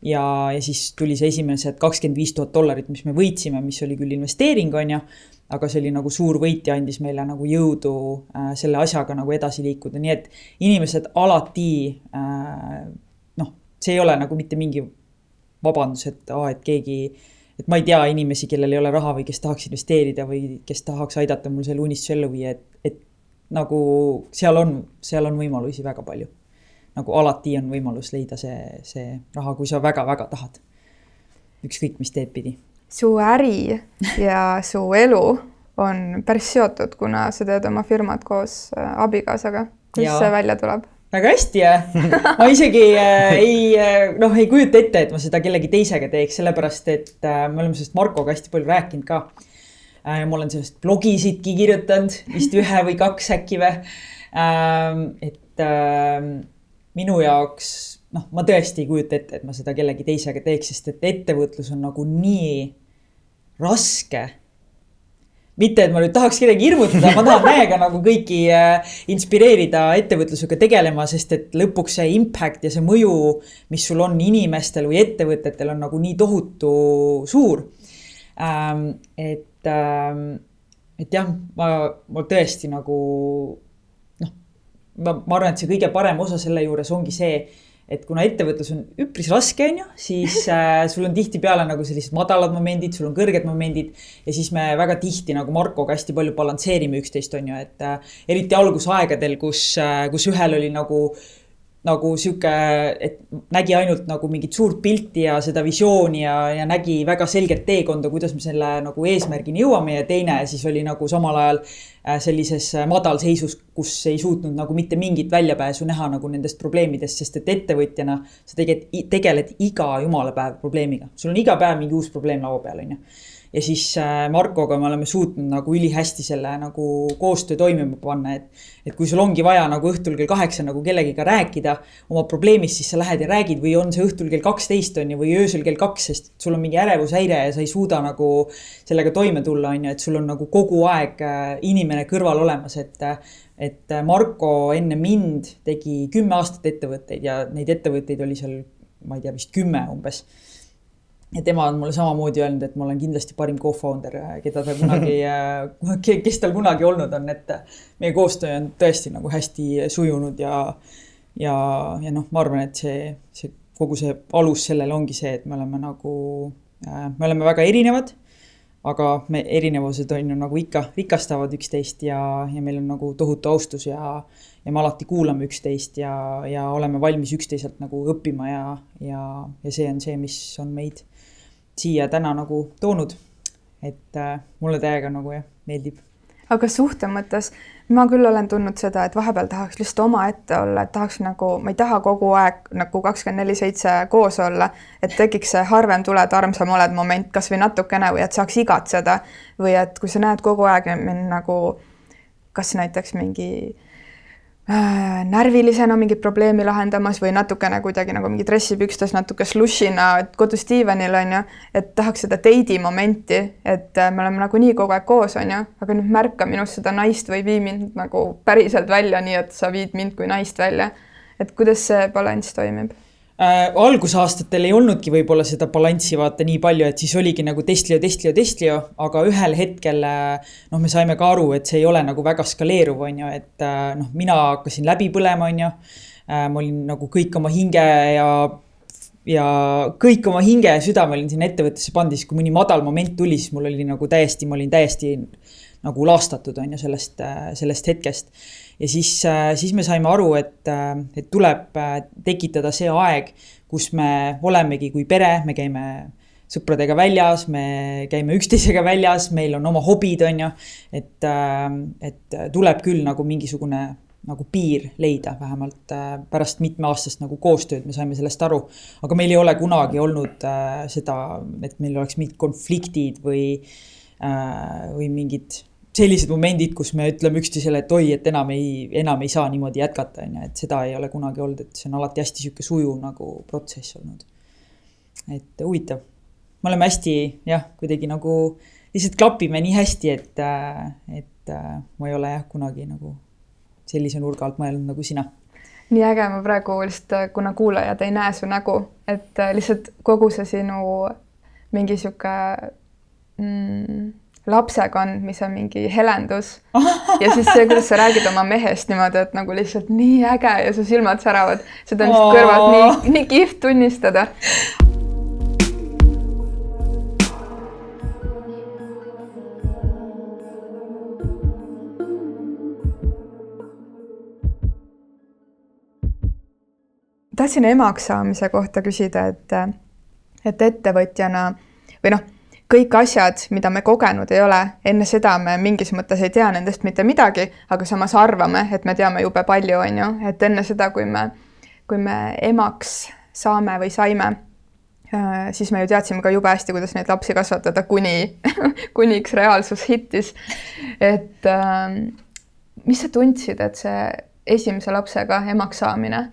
ja, ja siis tuli see esimesed kakskümmend viis tuhat dollarit, mis me võitsime, mis oli küll investeering, on ju. aga see oli nagu suur võit ja andis meile nagu jõudu äh, selle asjaga nagu edasi liikuda, nii et inimesed alati äh, noh, see ei ole nagu mitte mingi vabandus, et aa, et keegi et ma ei tea inimesi, kellel ei ole raha või kes tahaks investeerida või kes tahaks aidata mul selle unistuse ellu viia, et, et nagu seal on, seal on võimalusi väga palju. nagu alati on võimalus leida see, see raha, kui sa väga-väga tahad. ükskõik, mis teed pidi. su äri ja su elu on päris seotud, kuna sa teed oma firmat koos äh, abikaasaga. kuidas see välja tuleb? Väga hästi jah, ma isegi äh, ei äh, noh, ei kujuta ette, et ma seda kellegi teisega teeks, sellepärast et äh, me oleme sellest Markoga hästi palju rääkinud ka äh,. ma olen sellest blogisidki kirjutanud, vist ühe või kaks äkki või ähm,. et äh, minu jaoks noh, ma tõesti ei kujuta ette, et ma seda kellegi teisega teeks, sest et ettevõtlus on nagu nii raske mitte, et ma nüüd tahaks kedagi hirmutada, ma tahan täiega nagu kõiki äh, inspireerida ettevõtlusega tegelema, sest et lõpuks see impact ja see mõju, mis sul on inimestel või ettevõtetel on nagu nii tohutu suur. Ähm, et, ähm, et jah, ma, ma tõesti nagu noh, ma, ma arvan, et see kõige parem osa selle juures ongi see et kuna ettevõtlus on üpris raske, on ju, siis äh, sul on tihtipeale nagu sellised madalad momendid, sul on kõrged momendid. ja siis me väga tihti nagu Markoga hästi palju balansseerime üksteist, on ju, et äh, eriti algusaegadel, kus äh,, kus ühel oli nagu nagu sihuke, et nägi ainult nagu mingit suurt pilti ja seda visiooni ja, ja nägi väga selget teekonda, kuidas me selle nagu eesmärgini jõuame ja teine siis oli nagu samal ajal äh, sellises madalseisus, kus ei suutnud nagu mitte mingit väljapääsu näha nagu nendest probleemidest, sest et ettevõtjana sa tegeled, tegeled iga jumala päev probleemiga. sul on iga päev mingi uus probleem laua peal, on ju ja siis äh, Markoga me oleme suutnud nagu ülihästi selle nagu koostöö toimima panna, et. et kui sul ongi vaja nagu õhtul kell kaheksa nagu kellegiga rääkida oma probleemist, siis sa lähed ja räägid või on see õhtul kell kaksteist on ju, või öösel kell kaks, sest sul on mingi ärevushäire ja sa ei suuda nagu sellega toime tulla, on ju, et sul on nagu kogu aeg äh, inimene kõrval olemas, et et Marko enne mind tegi kümme aastat ettevõtteid ja neid ettevõtteid oli seal, ma ei tea, vist kümme umbes ja tema on mulle samamoodi öelnud, et ma olen kindlasti parim co-founder, keda ta kunagi kes tal kunagi olnud on, et meie koostöö on tõesti nagu hästi sujunud ja, ja, ja noh, ma arvan, et see, see kogu see alus sellele ongi see, et me oleme nagu, me oleme väga erinevad. aga me erinevused on ju nagu ikka rikastavad üksteist ja, ja meil on nagu tohutu austus ja, ja me alati kuulame üksteist ja, ja oleme valmis üksteiselt nagu õppima ja, ja, ja see on see, mis on meid siia täna nagu toonud. et äh, mulle täiega nagu jah, meeldib. aga suhte mõttes ma küll olen tundnud seda, et vahepeal tahaks lihtsalt omaette olla, et tahaks nagu, ma ei taha kogu aeg nagu kakskümmend neli seitse koos olla, et tekiks see harvem tuled, armsam oled moment kasvõi natukene või et saaks igatseda või et kui sa näed kogu aeg mind nagu kas näiteks mingi Äh, närvilisena mingit probleemi lahendamas või natukene kuidagi nagu mingi dressipükstes natuke slushina kodus diivanil on ju, et tahaks seda date'i momenti, et äh, me oleme nagunii kogu aeg koos, on ju, aga nüüd märka minust seda naist või vii mind nagu päriselt välja, nii et sa viid mind kui naist välja. et kuidas see balanss toimib äh, algusaastatel ei olnudki võib-olla seda balanssi vaata nii palju, et siis oligi nagu testlio, testlio, testlio, aga ühel hetkel äh, noh, me saime ka aru, et see ei ole nagu väga skaleeruv, on ju, et äh, noh, mina hakkasin läbi põlema, on ju. Äh, ma olin nagu kõik oma hinge ja, ja kõik oma hinge ja südame olin sinna ettevõttesse pannud, siis kui mõni madal moment tuli, siis mul oli nagu täiesti, ma olin täiesti nagu laastatud, on ju, sellest, sellest hetkest ja siis, äh, siis me saime aru, et, äh, et tuleb äh, tekitada see aeg, kus me olemegi kui pere, me käime sõpradega väljas, me käime üksteisega väljas, meil on oma hobid, on ju. et, et tuleb küll nagu mingisugune nagu piir leida, vähemalt pärast mitmeaastast nagu koostööd me saime sellest aru. aga meil ei ole kunagi olnud seda, et meil oleks mingid konfliktid või, või mingid sellised momendid, kus me ütleme üksteisele, et oi, et enam ei, enam ei saa niimoodi jätkata, on ju, et seda ei ole kunagi olnud, et see on alati hästi sihuke sujuv nagu protsess olnud. et huvitav, me oleme hästi jah, kuidagi nagu lihtsalt klapime nii hästi, et, et ma ei ole jah kunagi nagu sellise nurga alt mõelnud nagu sina nii äge, ma praegu lihtsalt, kuna kuulajad ei näe su nägu, et lihtsalt kogu see sinu mingi sihuke mm, lapsekandmise mingi helendus. Ja siis see, kuidas sa räägid oma mehest niimoodi, et nagu lihtsalt nii äge ja su silmad säravad, seda on lihtsalt kõrvalt nii, nii kihvt tunnistada. tahtsin emaks saamise kohta küsida, et, et ettevõtjana või noh kõik asjad, mida me kogenud ei ole, enne seda me mingis mõttes ei tea nendest mitte midagi, aga samas arvame, et me teame jube palju, on ju, et enne seda, kui me, kui me emaks saame või saime, äh, siis me ju teadsime ka jube hästi, kuidas neid lapsi kasvatada, kuni kuniks reaalsus hittis. et ähm, mis sa tundsid, et see esimese lapsega emaks saamine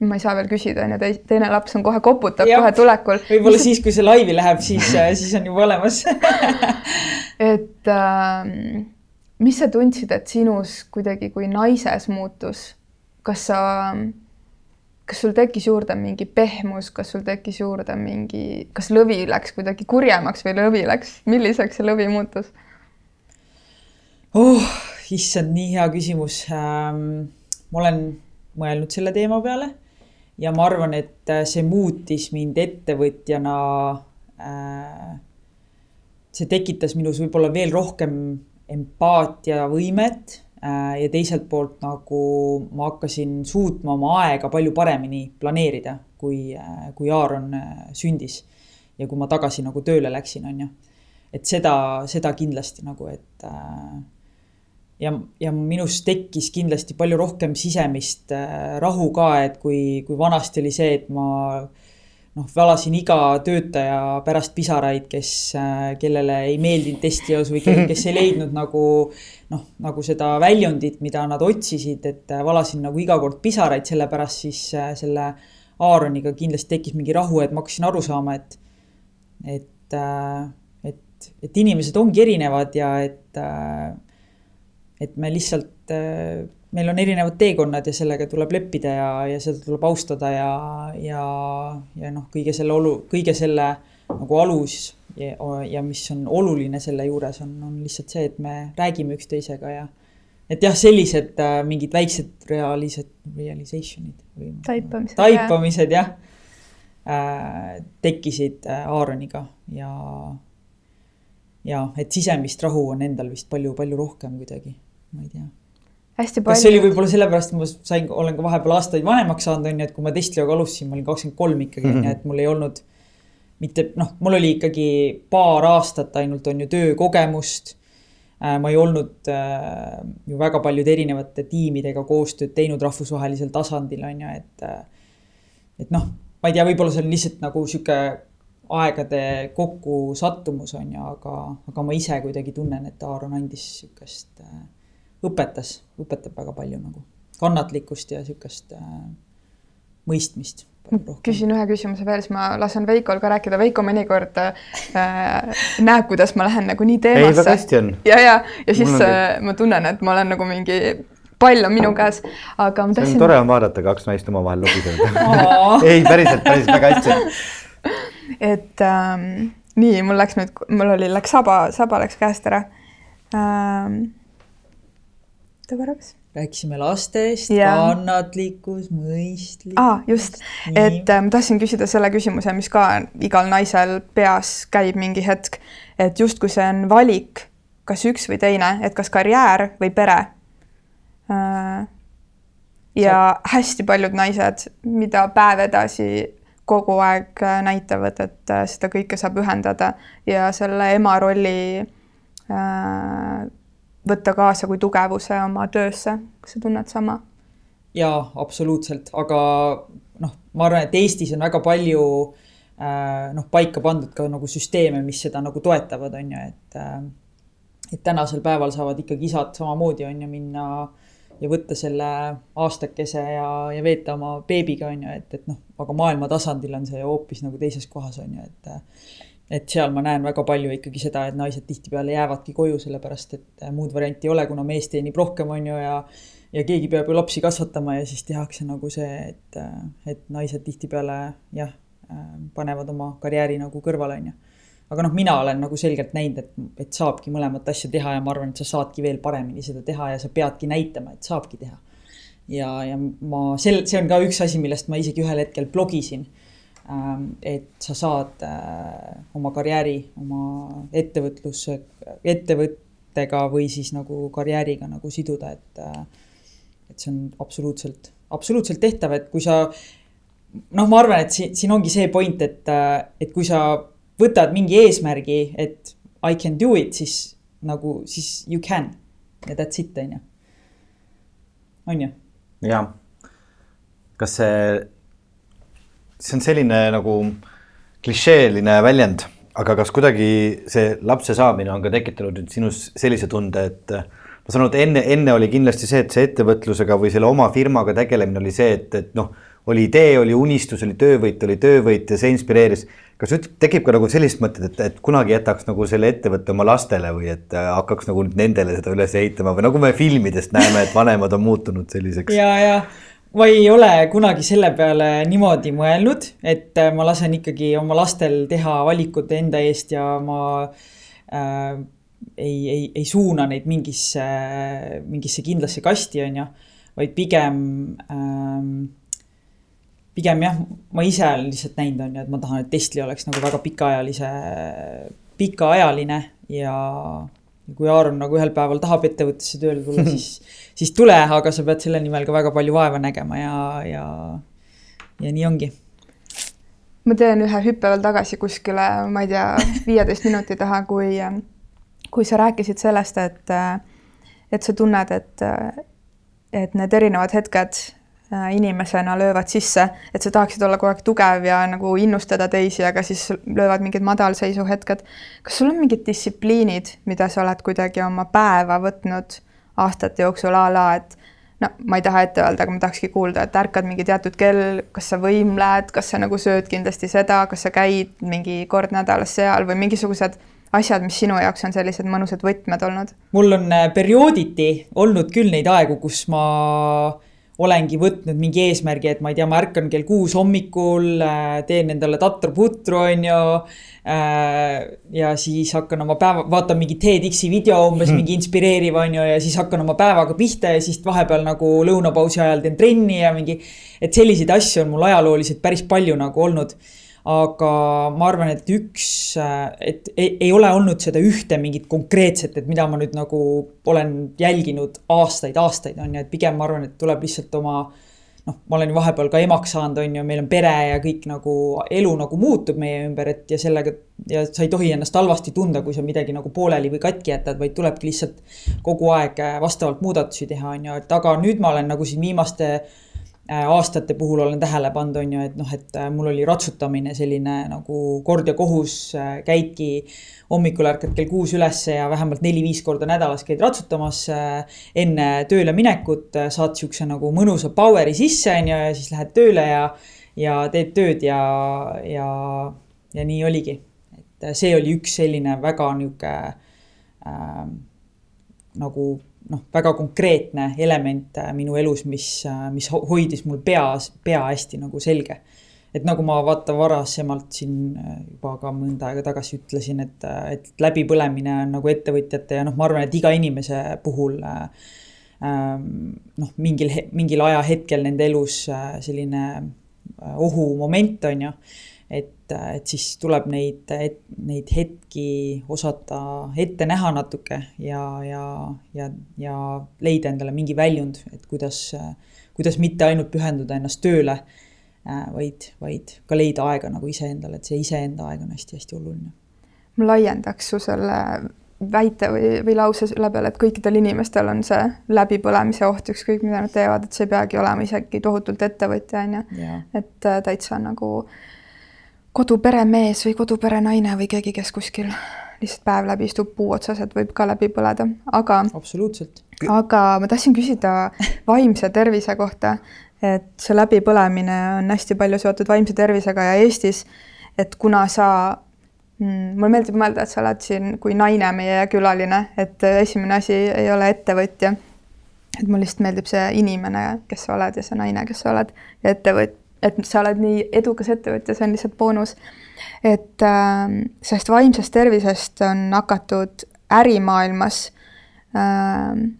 ma ei saa veel küsida, on ju, teine laps on kohe koputab ja, kohe tulekul. võib-olla mis... siis, kui see laivi läheb, siis siis on juba olemas et äh, mis sa tundsid, et sinus kuidagi kui naises muutus, kas sa, kas sul tekkis juurde mingi pehmus, kas sul tekkis juurde mingi, kas lõvi läks kuidagi kurjemaks või lõvi läks, milliseks see lõvi muutus? oh, issand, nii hea küsimus ähm,. ma olen mõelnud selle teema peale ja ma arvan, et äh, see muutis mind ettevõtjana äh,. see tekitas minus võib-olla veel rohkem empaatiavõimet ja teiselt poolt nagu ma hakkasin suutma oma aega palju paremini planeerida, kui, kui Aaron sündis. ja kui ma tagasi nagu tööle läksin, on ju. et seda, seda kindlasti nagu, et ja, ja minus tekkis kindlasti palju rohkem sisemist rahu ka, et kui, kui vanasti oli see, et ma noh, valasin iga töötaja pärast pisaraid, kes, äh, kellele ei meeldinud testijaos või kes ei leidnud nagu noh, nagu seda väljundit, mida nad otsisid, et äh, valasin nagu iga kord pisaraid, sellepärast siis äh, selle Aaroniga kindlasti tekkis mingi rahu, et ma hakkasin aru saama, et, et, et, et inimesed ongi erinevad ja et, et me lihtsalt meil on erinevad teekonnad ja sellega tuleb leppida ja, ja seda tuleb austada ja, ja, ja noh, kõige selle olu, kõige selle nagu alus ja, ja mis on oluline selle juures on, on lihtsalt see, et me räägime üksteisega ja et jah, sellised äh, mingid väiksed realised, realization'id või taipamised, taipamised jah äh, tekkisid äh, Aaroniga ja ja et sisemist rahu on endal vist palju-palju rohkem kuidagi, ma ei tea hästi palju. kas see oli võib-olla sellepärast, et ma sain, olen ka vahepeal aastaid vanemaks saanud, on ju, et kui ma testijaga alustasin, ma olin kakskümmend kolm ikkagi mm, -hmm. on ju, et mul ei olnud mitte noh, mul oli ikkagi paar aastat ainult on ju töökogemust äh,. ma ei olnud äh, ju väga paljude erinevate tiimidega koostööd teinud rahvusvahelisel tasandil on ju, et äh,. et noh, ma ei tea, võib-olla see on lihtsalt nagu sihuke aegade kokkusattumus on ju, aga, aga ma ise kuidagi tunnen, et Aaron andis sihukest äh, õpetas, õpetab väga palju nagu kannatlikkust ja sihukest äh, mõistmist. küsin ühe küsimuse veel, siis ma lasen Veikol ka rääkida, Veiko mõnikord äh, näeb, kuidas ma lähen nagu nii teemasse. ei, väga hästi on. ja, ja, ja siis äh, ma tunnen, et ma olen nagu mingi pall on minu käes, aga ma tahtsin. tore on vaadata, kaks naist omavahel lobisevad ei, päriselt, päriselt väga hästi. et ähm, nii, mul läks nüüd, mul oli, läks saba, saba läks käest ära ähm, oota korraks. rääkisime lastest, kannatlikkus, mõistlikkus. aa, just, et ma tahtsin küsida selle küsimuse, mis ka igal naisel peas käib mingi hetk, et justkui see on valik, kas üks või teine, et kas karjäär või pere äh,. ja hästi paljud naised, mida päev edasi kogu aeg äh, näitavad, et äh, seda kõike saab ühendada ja selle ema rolli äh, võtta kaasa kui tugevuse oma töösse, kas sa tunned sama? jaa, absoluutselt, aga noh, ma arvan, et Eestis on väga palju äh, noh, paika pandud ka nagu süsteeme, mis seda nagu toetavad, on ju, et äh, et tänasel päeval saavad ikkagi isad samamoodi, on ju, minna ja võtta selle aastakese ja, ja veeta oma beebiga, on ju, et, et noh, aga maailma tasandil on see hoopis nagu teises kohas, on ju, et et seal ma näen väga palju ikkagi seda, et naised tihtipeale jäävadki koju, sellepärast et äh, muud varianti ei ole, kuna mees teenib rohkem, on ju, ja ja keegi peab ju lapsi kasvatama ja siis tehakse nagu see, et, äh, et naised tihtipeale jah, äh, panevad oma karjääri nagu kõrvale, on ju. aga noh, mina olen nagu selgelt näinud, et, et saabki mõlemat asja teha ja ma arvan, et sa saadki veel paremini seda teha ja sa peadki näitama, et saabki teha. ja, ja ma, sel-, see on ka üks asi, millest ma isegi ühel hetkel blogisin et sa saad äh, oma karjääri, oma ettevõtluse, ettevõttega või siis nagu karjääriga nagu siduda, et, äh, et see on absoluutselt, absoluutselt tehtav, et kui sa noh, ma arvan, et siin, siin ongi see point, et, äh, et kui sa võtad mingi eesmärgi, et I can do it, siis nagu, siis you can ja that's it, on ju. on ju? jah. kas see see on selline nagu klišeeline väljend, aga kas kuidagi see lapse saamine on ka tekitanud nüüd sinus sellise tunde, et ma saan aru, et enne, enne oli kindlasti see, et see ettevõtlusega või selle oma firmaga tegelemine oli see, et, et noh, oli idee, oli unistus, oli töövõit, oli töövõit ja see inspireeris. kas nüüd tekib ka nagu sellist mõtet, et, et kunagi jätaks nagu selle ettevõtte oma lastele või et hakkaks nagu nendele seda üles ehitama või nagu me filmidest näeme, et vanemad on muutunud selliseks? ja, ja ma ei ole kunagi selle peale niimoodi mõelnud, et äh, ma lasen ikkagi oma lastel teha valikud enda eest ja ma äh, ei, ei, ei suuna neid mingisse, mingisse kindlasse kasti, on ju, vaid pigem ähm, pigem jah, ma ise olen lihtsalt näinud, on ju, et ma tahan, et Tesla oleks nagu väga pikaajalise, pikaajaline ja, kui Aaron nagu ühel päeval tahab ettevõttesse tööle tulla, siis, siis tule, aga sa pead selle nimel ka väga palju vaeva nägema ja, ja, ja nii ongi. Ma teen ühe hüppe veel tagasi kuskile, ma ei tea, viieteist minuti taha, kui, kui sa rääkisid sellest, et, et sa tunned, et, et need erinevad hetked inimesena löövad sisse, et sa tahaksid olla kogu aeg tugev ja nagu innustada teisi, aga siis löövad mingid madalseisu hetked. kas sul on mingid distsipliinid, mida sa oled kuidagi oma päeva võtnud aastate jooksul a la, et no ma ei taha ette öelda, aga ma tahakski kuulda, et ärkad mingi teatud kell, kas sa võimled, kas sa nagu sööd kindlasti seda, kas sa käid mingi kord nädalas seal või mingisugused asjad, mis sinu jaoks on sellised mõnusad võtmed olnud? mul on äh, periooditi olnud küll neid aegu, kus ma olengi võtnud mingi eesmärgi, et ma ei tea, ma ärkan kell kuus hommikul, äh, teen endale tatru-putru, on ju. Äh, ja siis hakkan oma päeva, vaatan mingi TEDx-i video umbes mm. mingi inspireeriv, on ju, ja siis hakkan oma päevaga pihta ja siis vahepeal nagu lõunapausi ajal teen trenni ja mingi. et selliseid asju on mul ajalooliselt päris palju nagu olnud aga ma arvan, et üks, et ei, ei ole olnud seda ühte mingit konkreetset, et mida ma nüüd nagu olen jälginud aastaid-aastaid, on ju, et pigem ma arvan, et tuleb lihtsalt oma noh, ma olen vahepeal ka emaks saanud, on ju, meil on pere ja kõik nagu elu nagu muutub meie ümber, et ja sellega ja sa ei tohi ennast halvasti tunda, kui sa midagi nagu pooleli või katki jätad, vaid tulebki lihtsalt kogu aeg vastavalt muudatusi teha, on ju, et aga nüüd ma olen nagu siin viimaste Äh, aastate puhul olen tähele pannud, on ju, et noh, et äh, mul oli ratsutamine selline nagu kord ja kohus, äh, käidki hommikul ärkad kell kuus ülesse ja vähemalt neli-viis korda nädalas käid ratsutamas enne tööle minekut, saad siukse nagu mõnusa power'i sisse, on ju, ja siis lähed tööle ja, ja teed tööd ja, ja, ja nii oligi. et see oli üks selline väga nihuke äh, nagu noh, väga konkreetne element äh, minu elus, mis, äh, mis hoidis mul peas, pea hästi nagu selge. et nagu ma vaata varasemalt siin äh, juba ka mõnda aega tagasi ütlesin, et, et läbipõlemine on nagu ettevõtjate ja noh, ma arvan, et iga inimese puhul ähm, noh, mingil, mingil ajahetkel nende elus selline ohumoment on ju et, et siis tuleb neid, neid hetki osata ette näha natuke ja, ja, ja, ja leida endale mingi väljund, et kuidas, kuidas mitte ainult pühenduda ennast tööle, vaid, vaid ka leida aega nagu iseendale, et see iseenda aeg on hästi-hästi oluline. ma laiendaks su selle väite või, või lause selle peale, et kõikidel inimestel on see läbipõlemise oht, ükskõik mida nad teevad, et see ei peagi olema isegi tohutult ettevõtja, on ju. et äh, täitsa nagu äh, koduperemees või koduperenaine või keegi, kes kuskil lihtsalt päev läbi istub puu otsas, et võib ka läbi põleda, aga. absoluutselt. aga ma tahtsin küsida vaimse tervise kohta, et see läbipõlemine on hästi palju seotud vaimse tervisega ja Eestis, et kuna sa mm,, mulle meeldib mõelda, et sa oled siin kui naine meie külaline, et esimene asi ei ole ettevõtja. et mulle lihtsalt meeldib see inimene, kes sa oled ja see naine, kes sa oled ja ettevõt-, et sa oled nii edukas ettevõtja, see on lihtsalt boonus. et äh, sellest vaimsest tervisest on hakatud ärimaailmas äh,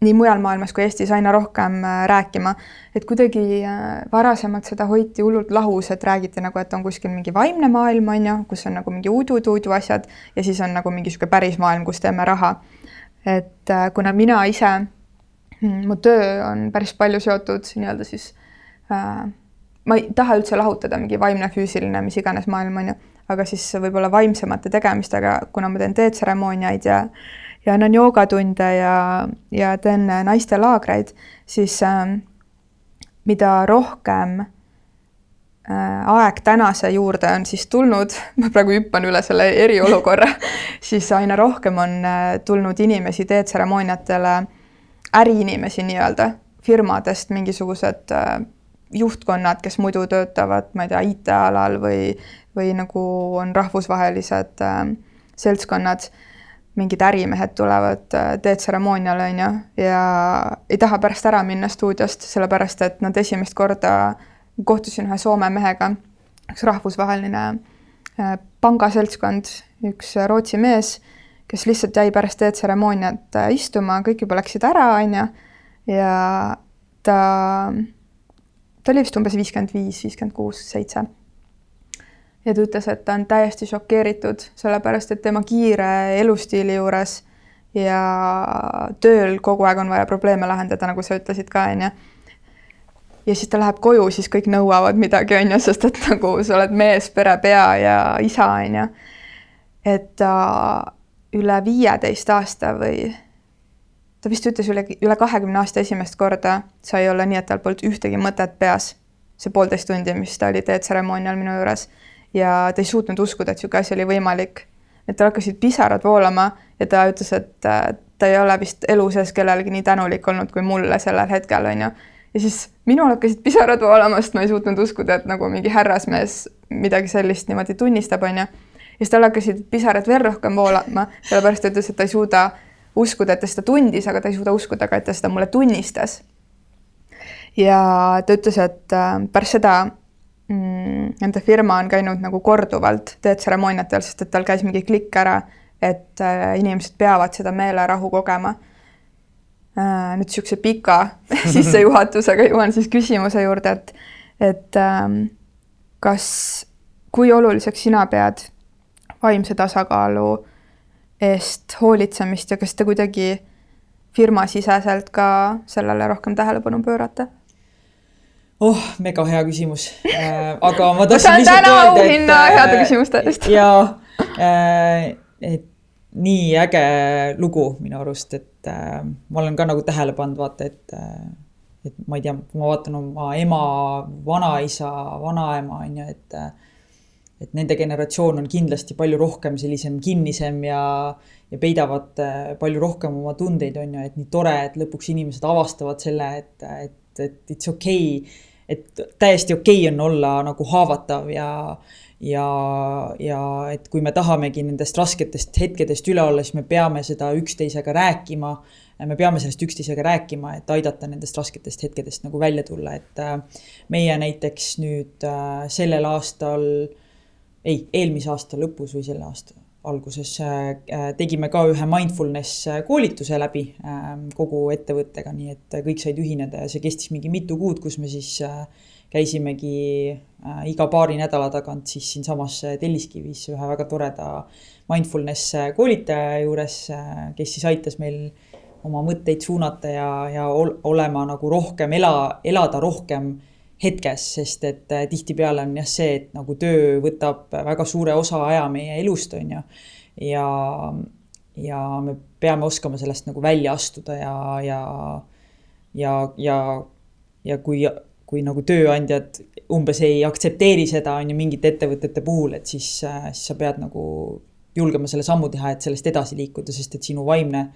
nii mujal maailmas kui Eestis aina rohkem äh, rääkima, et kuidagi äh, varasemalt seda hoiti hullult lahus, et räägiti nagu, et on kuskil mingi vaimne maailm, on ju, kus on nagu mingi udu-tuudu asjad ja siis on nagu mingi niisugune päris maailm, kus teeme raha. et äh, kuna mina ise, mu töö on päris palju seotud nii-öelda siis äh, ma ei taha üldse lahutada mingi vaimne, füüsiline, mis iganes maailm on ju, aga siis võib-olla vaimsemate tegemistega, kuna ma teen teetseremooniaid ja ja annan joogatunde ja, ja teen naistelaagreid, siis äh, mida rohkem äh, aeg tänase juurde on siis tulnud, ma praegu hüppan üle selle eriolukorra siis aina rohkem on äh, tulnud inimesi teetseremooniatele, äriinimesi nii-öelda, firmadest mingisugused äh, juhtkonnad, kes muidu töötavad, ma ei tea, IT-alal või, või nagu on rahvusvahelised äh, seltskonnad, mingid ärimehed tulevad äh,, teed tseremooniale, on ju, ja ei taha pärast ära minna stuudiost, sellepärast et nad esimest korda kohtusin ühe Soome mehega, üks rahvusvaheline äh, pangaseltskond, üks Rootsi mees, kes lihtsalt jäi pärast teetseremooniat äh, istuma, kõik juba läksid ära, on ju, ja ta ta oli vist umbes viiskümmend viis, viiskümmend kuus, seitse. ja ta ütles, et ta on täiesti šokeeritud, sellepärast et tema kiire elustiili juures ja tööl kogu aeg on vaja probleeme lahendada, nagu sa ütlesid ka, onju. ja siis ta läheb koju, siis kõik nõuavad midagi, onju, sest et nagu sa oled mees, perepea ja isa, onju. et ta üle viieteist aasta või ta vist ütles üle, üle kahekümne aasta esimest korda sai olla nii, et tal polnud ühtegi mõtet peas. see poolteist tundi, mis ta oli teetseremoonial minu juures ja ta ei suutnud uskuda, et niisugune asi oli võimalik. et tal hakkasid pisarad voolama ja ta ütles, et äh, ta ei ole vist elu sees kellelegi nii tänulik olnud kui mulle sellel hetkel, on ju. ja siis minul hakkasid pisarad voolama, sest ma ei suutnud uskuda, et nagu mingi härrasmees midagi sellist niimoodi tunnistab, on ju. ja siis tal hakkasid pisarad veel rohkem voolama, sellepärast ta ütles, et ta ei suuda uskuda, et ta seda tundis, aga ta ei suuda uskuda ka, et ta seda mulle tunnistas. ja ta ütles, et äh, pärast seda mm, nende firma on käinud nagu korduvalt teetseremooniatel, sest et tal käis mingi klikk ära, et äh, inimesed peavad seda meelerahu kogema äh,. nüüd niisuguse pika sissejuhatusega jõuan siis küsimuse juurde, et, et ähm, kas, kui oluliseks sina pead vaimse tasakaalu eest hoolitsemist ja kas te kuidagi firmasiseselt ka sellele rohkem tähelepanu pöörate? oh, mega hea küsimus äh,. aga ma tahtsin lihtsalt öelda, et. auhinna heade küsimuste eest. ja äh,, et nii äge lugu minu arust, et äh, ma olen ka nagu tähele pannud, vaata, et äh, et ma ei tea, kui ma vaatan oma ema, vanaisa, vanaema on ju, et äh, et nende generatsioon on kindlasti palju rohkem sellisem kinnisem ja, ja peidavad äh, palju rohkem oma tundeid, on ju, et nii tore, et lõpuks inimesed avastavad selle, et, et et, it's okei okay,, et täiesti okei okay on olla nagu haavatav ja, ja, ja et kui me tahamegi nendest rasketest hetkedest üle olla, siis me peame seda üksteisega rääkima. me peame sellest üksteisega rääkima, et aidata nendest rasketest hetkedest nagu välja tulla, et äh, meie näiteks nüüd äh, sellel aastal, ei, eelmise aasta lõpus või selle aasta alguses äh, tegime ka ühe mindfulness äh, koolituse läbi ähm, kogu ettevõttega, nii et kõik said ühineda ja see kestis mingi mitu kuud, kus me siis äh, käisimegi iga paari nädala tagant siis siinsamas Telliskivis ühe väga toreda mindfulness koolitaja juures, kes siis aitas meil oma mõtteid suunata ja, ja olema nagu rohkem, ela, elada rohkem hetkes, sest et äh, tihtipeale on jah see, et nagu töö võtab väga suure osa aja meie elust, on ju. ja, ja me peame oskama sellest nagu välja astuda ja, ja, ja, ja, ja kui, kui nagu tööandjad umbes ei aktsepteeri seda, on ju, mingite ettevõtete puhul, et siis, äh, siis sa pead nagu julgema selle sammu teha, et sellest edasi liikuda, sest et sinu vaimne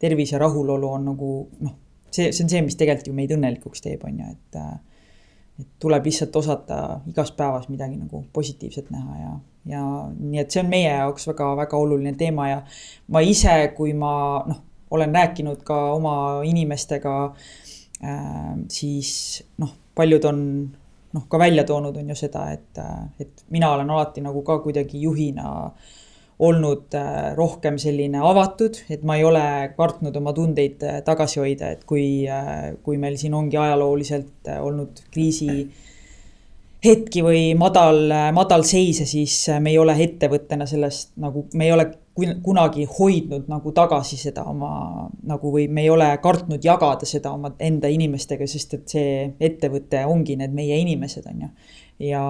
tervis ja rahulolu on nagu noh, see, see on see, mis tegelikult ju meid õnnelikuks teeb, on ju, et äh, et tuleb lihtsalt osata igas päevas midagi nagu positiivset näha ja, ja nii et see on meie jaoks väga-väga oluline teema ja ma ise, kui ma noh, olen rääkinud ka oma inimestega äh,, siis noh, paljud on noh, ka välja toonud, on ju seda, et, et mina olen alati nagu ka kuidagi juhina äh, olnud äh, rohkem selline avatud, et ma ei ole kartnud oma tundeid äh, tagasi hoida, et kui, äh, kui meil siin ongi ajalooliselt olnud kriisi hetki või madal, madalseise, siis me ei ole ettevõttena sellest nagu, me ei ole kunagi hoidnud nagu tagasi seda oma nagu või me ei ole kartnud jagada seda oma enda inimestega, sest et see ettevõte ongi need meie inimesed, on ju ja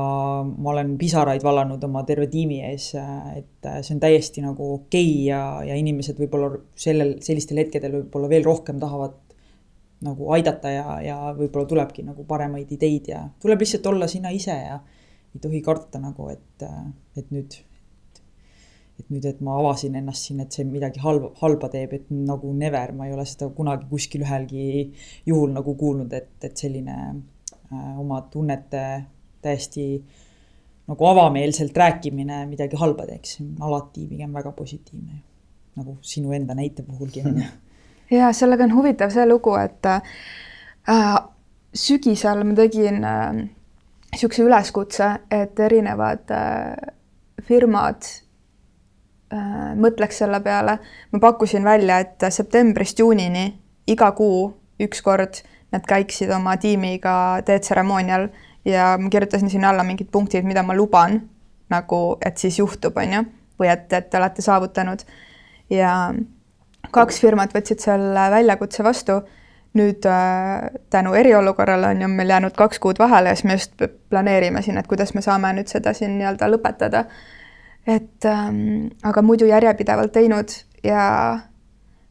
ma olen pisaraid vallanud oma terve tiimi ees, et see on täiesti nagu okei okay ja, ja inimesed võib-olla sellel, sellistel hetkedel võib-olla veel rohkem tahavad nagu aidata ja, ja võib-olla tulebki nagu paremaid ideid ja tuleb lihtsalt olla sina ise ja ei tohi karta nagu, et, et nüüd, et nüüd, et ma avasin ennast siin, et see midagi halba, halba teeb, et nagu never, ma ei ole seda kunagi kuskil ühelgi juhul nagu kuulnud, et, et selline äh, oma tunnete täiesti nagu avameelselt rääkimine midagi halba teeks, alati pigem väga positiivne. nagu sinu enda näite puhulgi on ju. ja sellega on huvitav see lugu, et äh, sügisel ma tegin niisuguse äh, üleskutse, et erinevad äh, firmad äh, mõtleks selle peale. ma pakkusin välja, et septembrist juunini iga kuu üks kord nad käiksid oma tiimiga teetseremoonial ja ma kirjutasin sinna alla mingid punktid, mida ma luban nagu, et siis juhtub, on ju, või et, et te olete saavutanud. ja kaks firmat võtsid selle väljakutse vastu. nüüd äh, tänu eriolukorrale on ju meil jäänud kaks kuud vahele ja siis me just planeerime siin, et kuidas me saame nüüd seda siin nii-öelda lõpetada. et ähm, aga muidu järjepidevalt teinud ja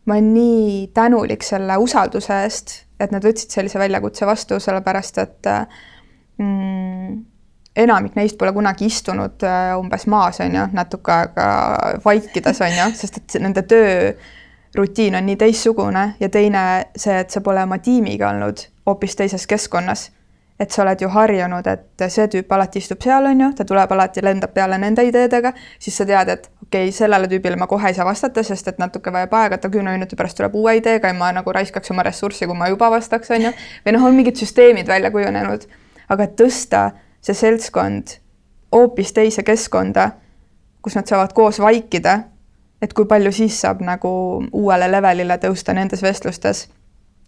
ma olen nii tänulik selle usalduse eest, et nad võtsid sellise väljakutse vastu, sellepärast et mm, enamik neist pole kunagi istunud äh, umbes maas, on ju, natuke aega vaikides, on ju, sest et nende töörutiin on nii teistsugune ja teine see, et sa pole oma tiimiga olnud hoopis teises keskkonnas. et sa oled ju harjunud, et see tüüp alati istub seal, on ju, ta tuleb alati, lendab peale nende ideedega, siis sa tead, et okei okay,, sellele tüübile ma kohe ei saa vastata, sest et natuke vajab aega, ta kümne minuti pärast tuleb uue ideega ja ma nagu raiskaks oma ressurssi, kui ma juba vastaks, on ju. või noh, on mingid süsteemid välja kujunenud, aga tõsta see seltskond hoopis teise keskkonda, kus nad saavad koos vaikida, et kui palju siis saab nagu uuele levelile tõusta nendes vestlustes,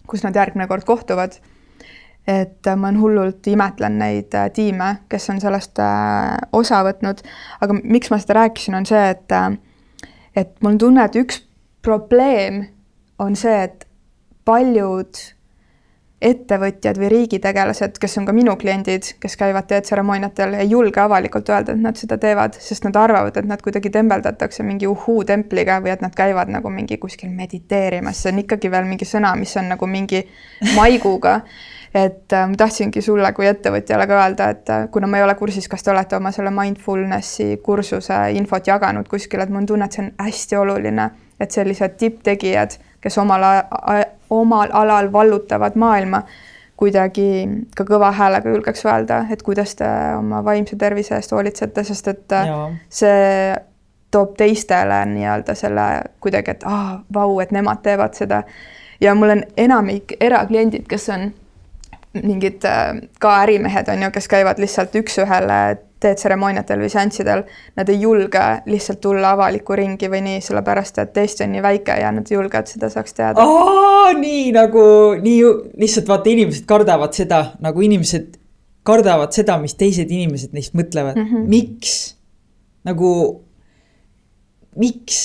kus nad järgmine kord kohtuvad. et ma hullult imetlen neid äh, tiime, kes on sellest äh, osa võtnud, aga miks ma seda rääkisin, on see, et äh, et mul on tunne, et üks probleem on see, et paljud ettevõtjad või riigitegelased, kes on ka minu kliendid, kes käivad teetseremooniatel, ei julge avalikult öelda, et nad seda teevad, sest nad arvavad, et nad kuidagi tembeldatakse mingi uhuu-templiga või et nad käivad nagu mingi kuskil mediteerimas, see on ikkagi veel mingi sõna, mis on nagu mingi maiguga. et äh, ma tahtsingi sulle kui ettevõtjale ka öelda, et äh, kuna ma ei ole kursis, kas te olete oma selle mindfulnessi kursuse infot jaganud kuskil, et mul on tunne, et see on hästi oluline, et sellised tipptegijad, kes omal omal alal vallutavad maailma, kuidagi ka kõva häälega julgeks öelda, et kuidas te oma vaimse tervise eest hoolitsete, sest et äh, ja. see toob teistele nii-öelda selle kuidagi, et ah,, vau, et nemad teevad seda. ja mul on enamik erakliendid, kes on mingid äh, ka ärimehed on ju, kes käivad lihtsalt üks-ühele teetseremooniatel või seanssidel, nad ei julge lihtsalt tulla avalikku ringi või nii, sellepärast et Eesti on nii väike ja nad ei julge, et seda saaks teada. nii nagu, nii lihtsalt vaata, inimesed kardavad seda, nagu inimesed kardavad seda, mis teised inimesed neist mõtlevad mm. -hmm. miks? nagu miks,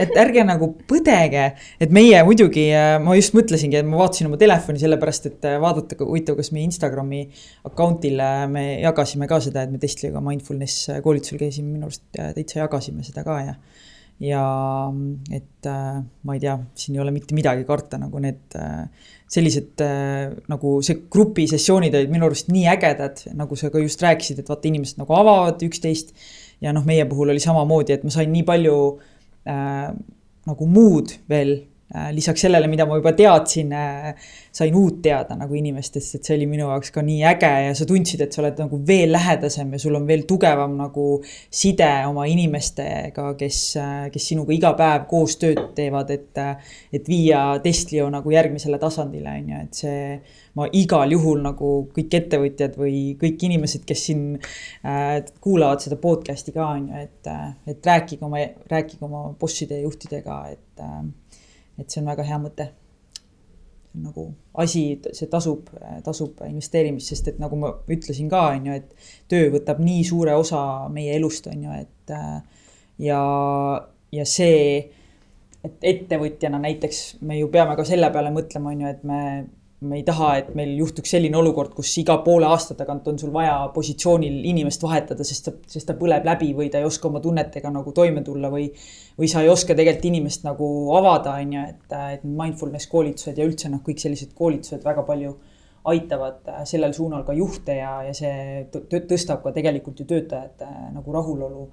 et ärge nagu põdege, et meie muidugi, äh, ma just mõtlesingi, et ma vaatasin oma telefoni sellepärast, et äh, vaadata, huvitav, kas meie Instagrami account'il äh, me jagasime ka seda, et me Testliga mindfulness koolitusel käisime, minu arust täitsa jagasime seda ka ja. ja et ma ei tea, siin ei ole mitte midagi karta, nagu need sellised nagu see grupisessioonid olid minu arust nii ägedad, nagu sa ka just rääkisid, et vaata, inimesed nagu avavad üksteist ja noh, meie puhul oli samamoodi, et ma sain nii palju äh, nagu muud veel äh, lisaks sellele, mida ma juba teadsin äh,, sain uut teada nagu inimestest, et see oli minu jaoks ka nii äge ja sa tundsid, et sa oled nagu veel lähedasem ja sul on veel tugevam nagu side oma inimestega, kes, äh, kes sinuga iga päev koos tööd teevad, et, äh, et viia Testlio nagu järgmisele tasandile, on ju, et see ma igal juhul nagu kõik ettevõtjad või kõik inimesed, kes siin äh, kuulavad seda podcast'i ka on ju, et, äh, et rääkige oma, rääkige oma bosside ja juhtidega, et äh,, et see on väga hea mõte. nagu asi, see tasub, tasub investeerimist, sest et nagu ma ütlesin ka, on ju, et töö võtab nii suure osa meie elust, on ju, et äh, ja, ja see et ettevõtjana näiteks me ju peame ka selle peale mõtlema, on ju, et me me ei taha, et meil juhtuks selline olukord, kus iga poole aasta tagant on sul vaja positsioonil inimest vahetada, sest ta, sest ta põleb läbi või ta ei oska oma tunnetega nagu toime tulla või. või sa ei oska tegelikult inimest nagu avada, on ju, et, et mindfulness koolitused ja üldse noh, kõik sellised koolitused väga palju aitavad äh, sellel suunal ka juhte ja, ja see tõstab ka tegelikult ju töötajate äh, nagu rahulolu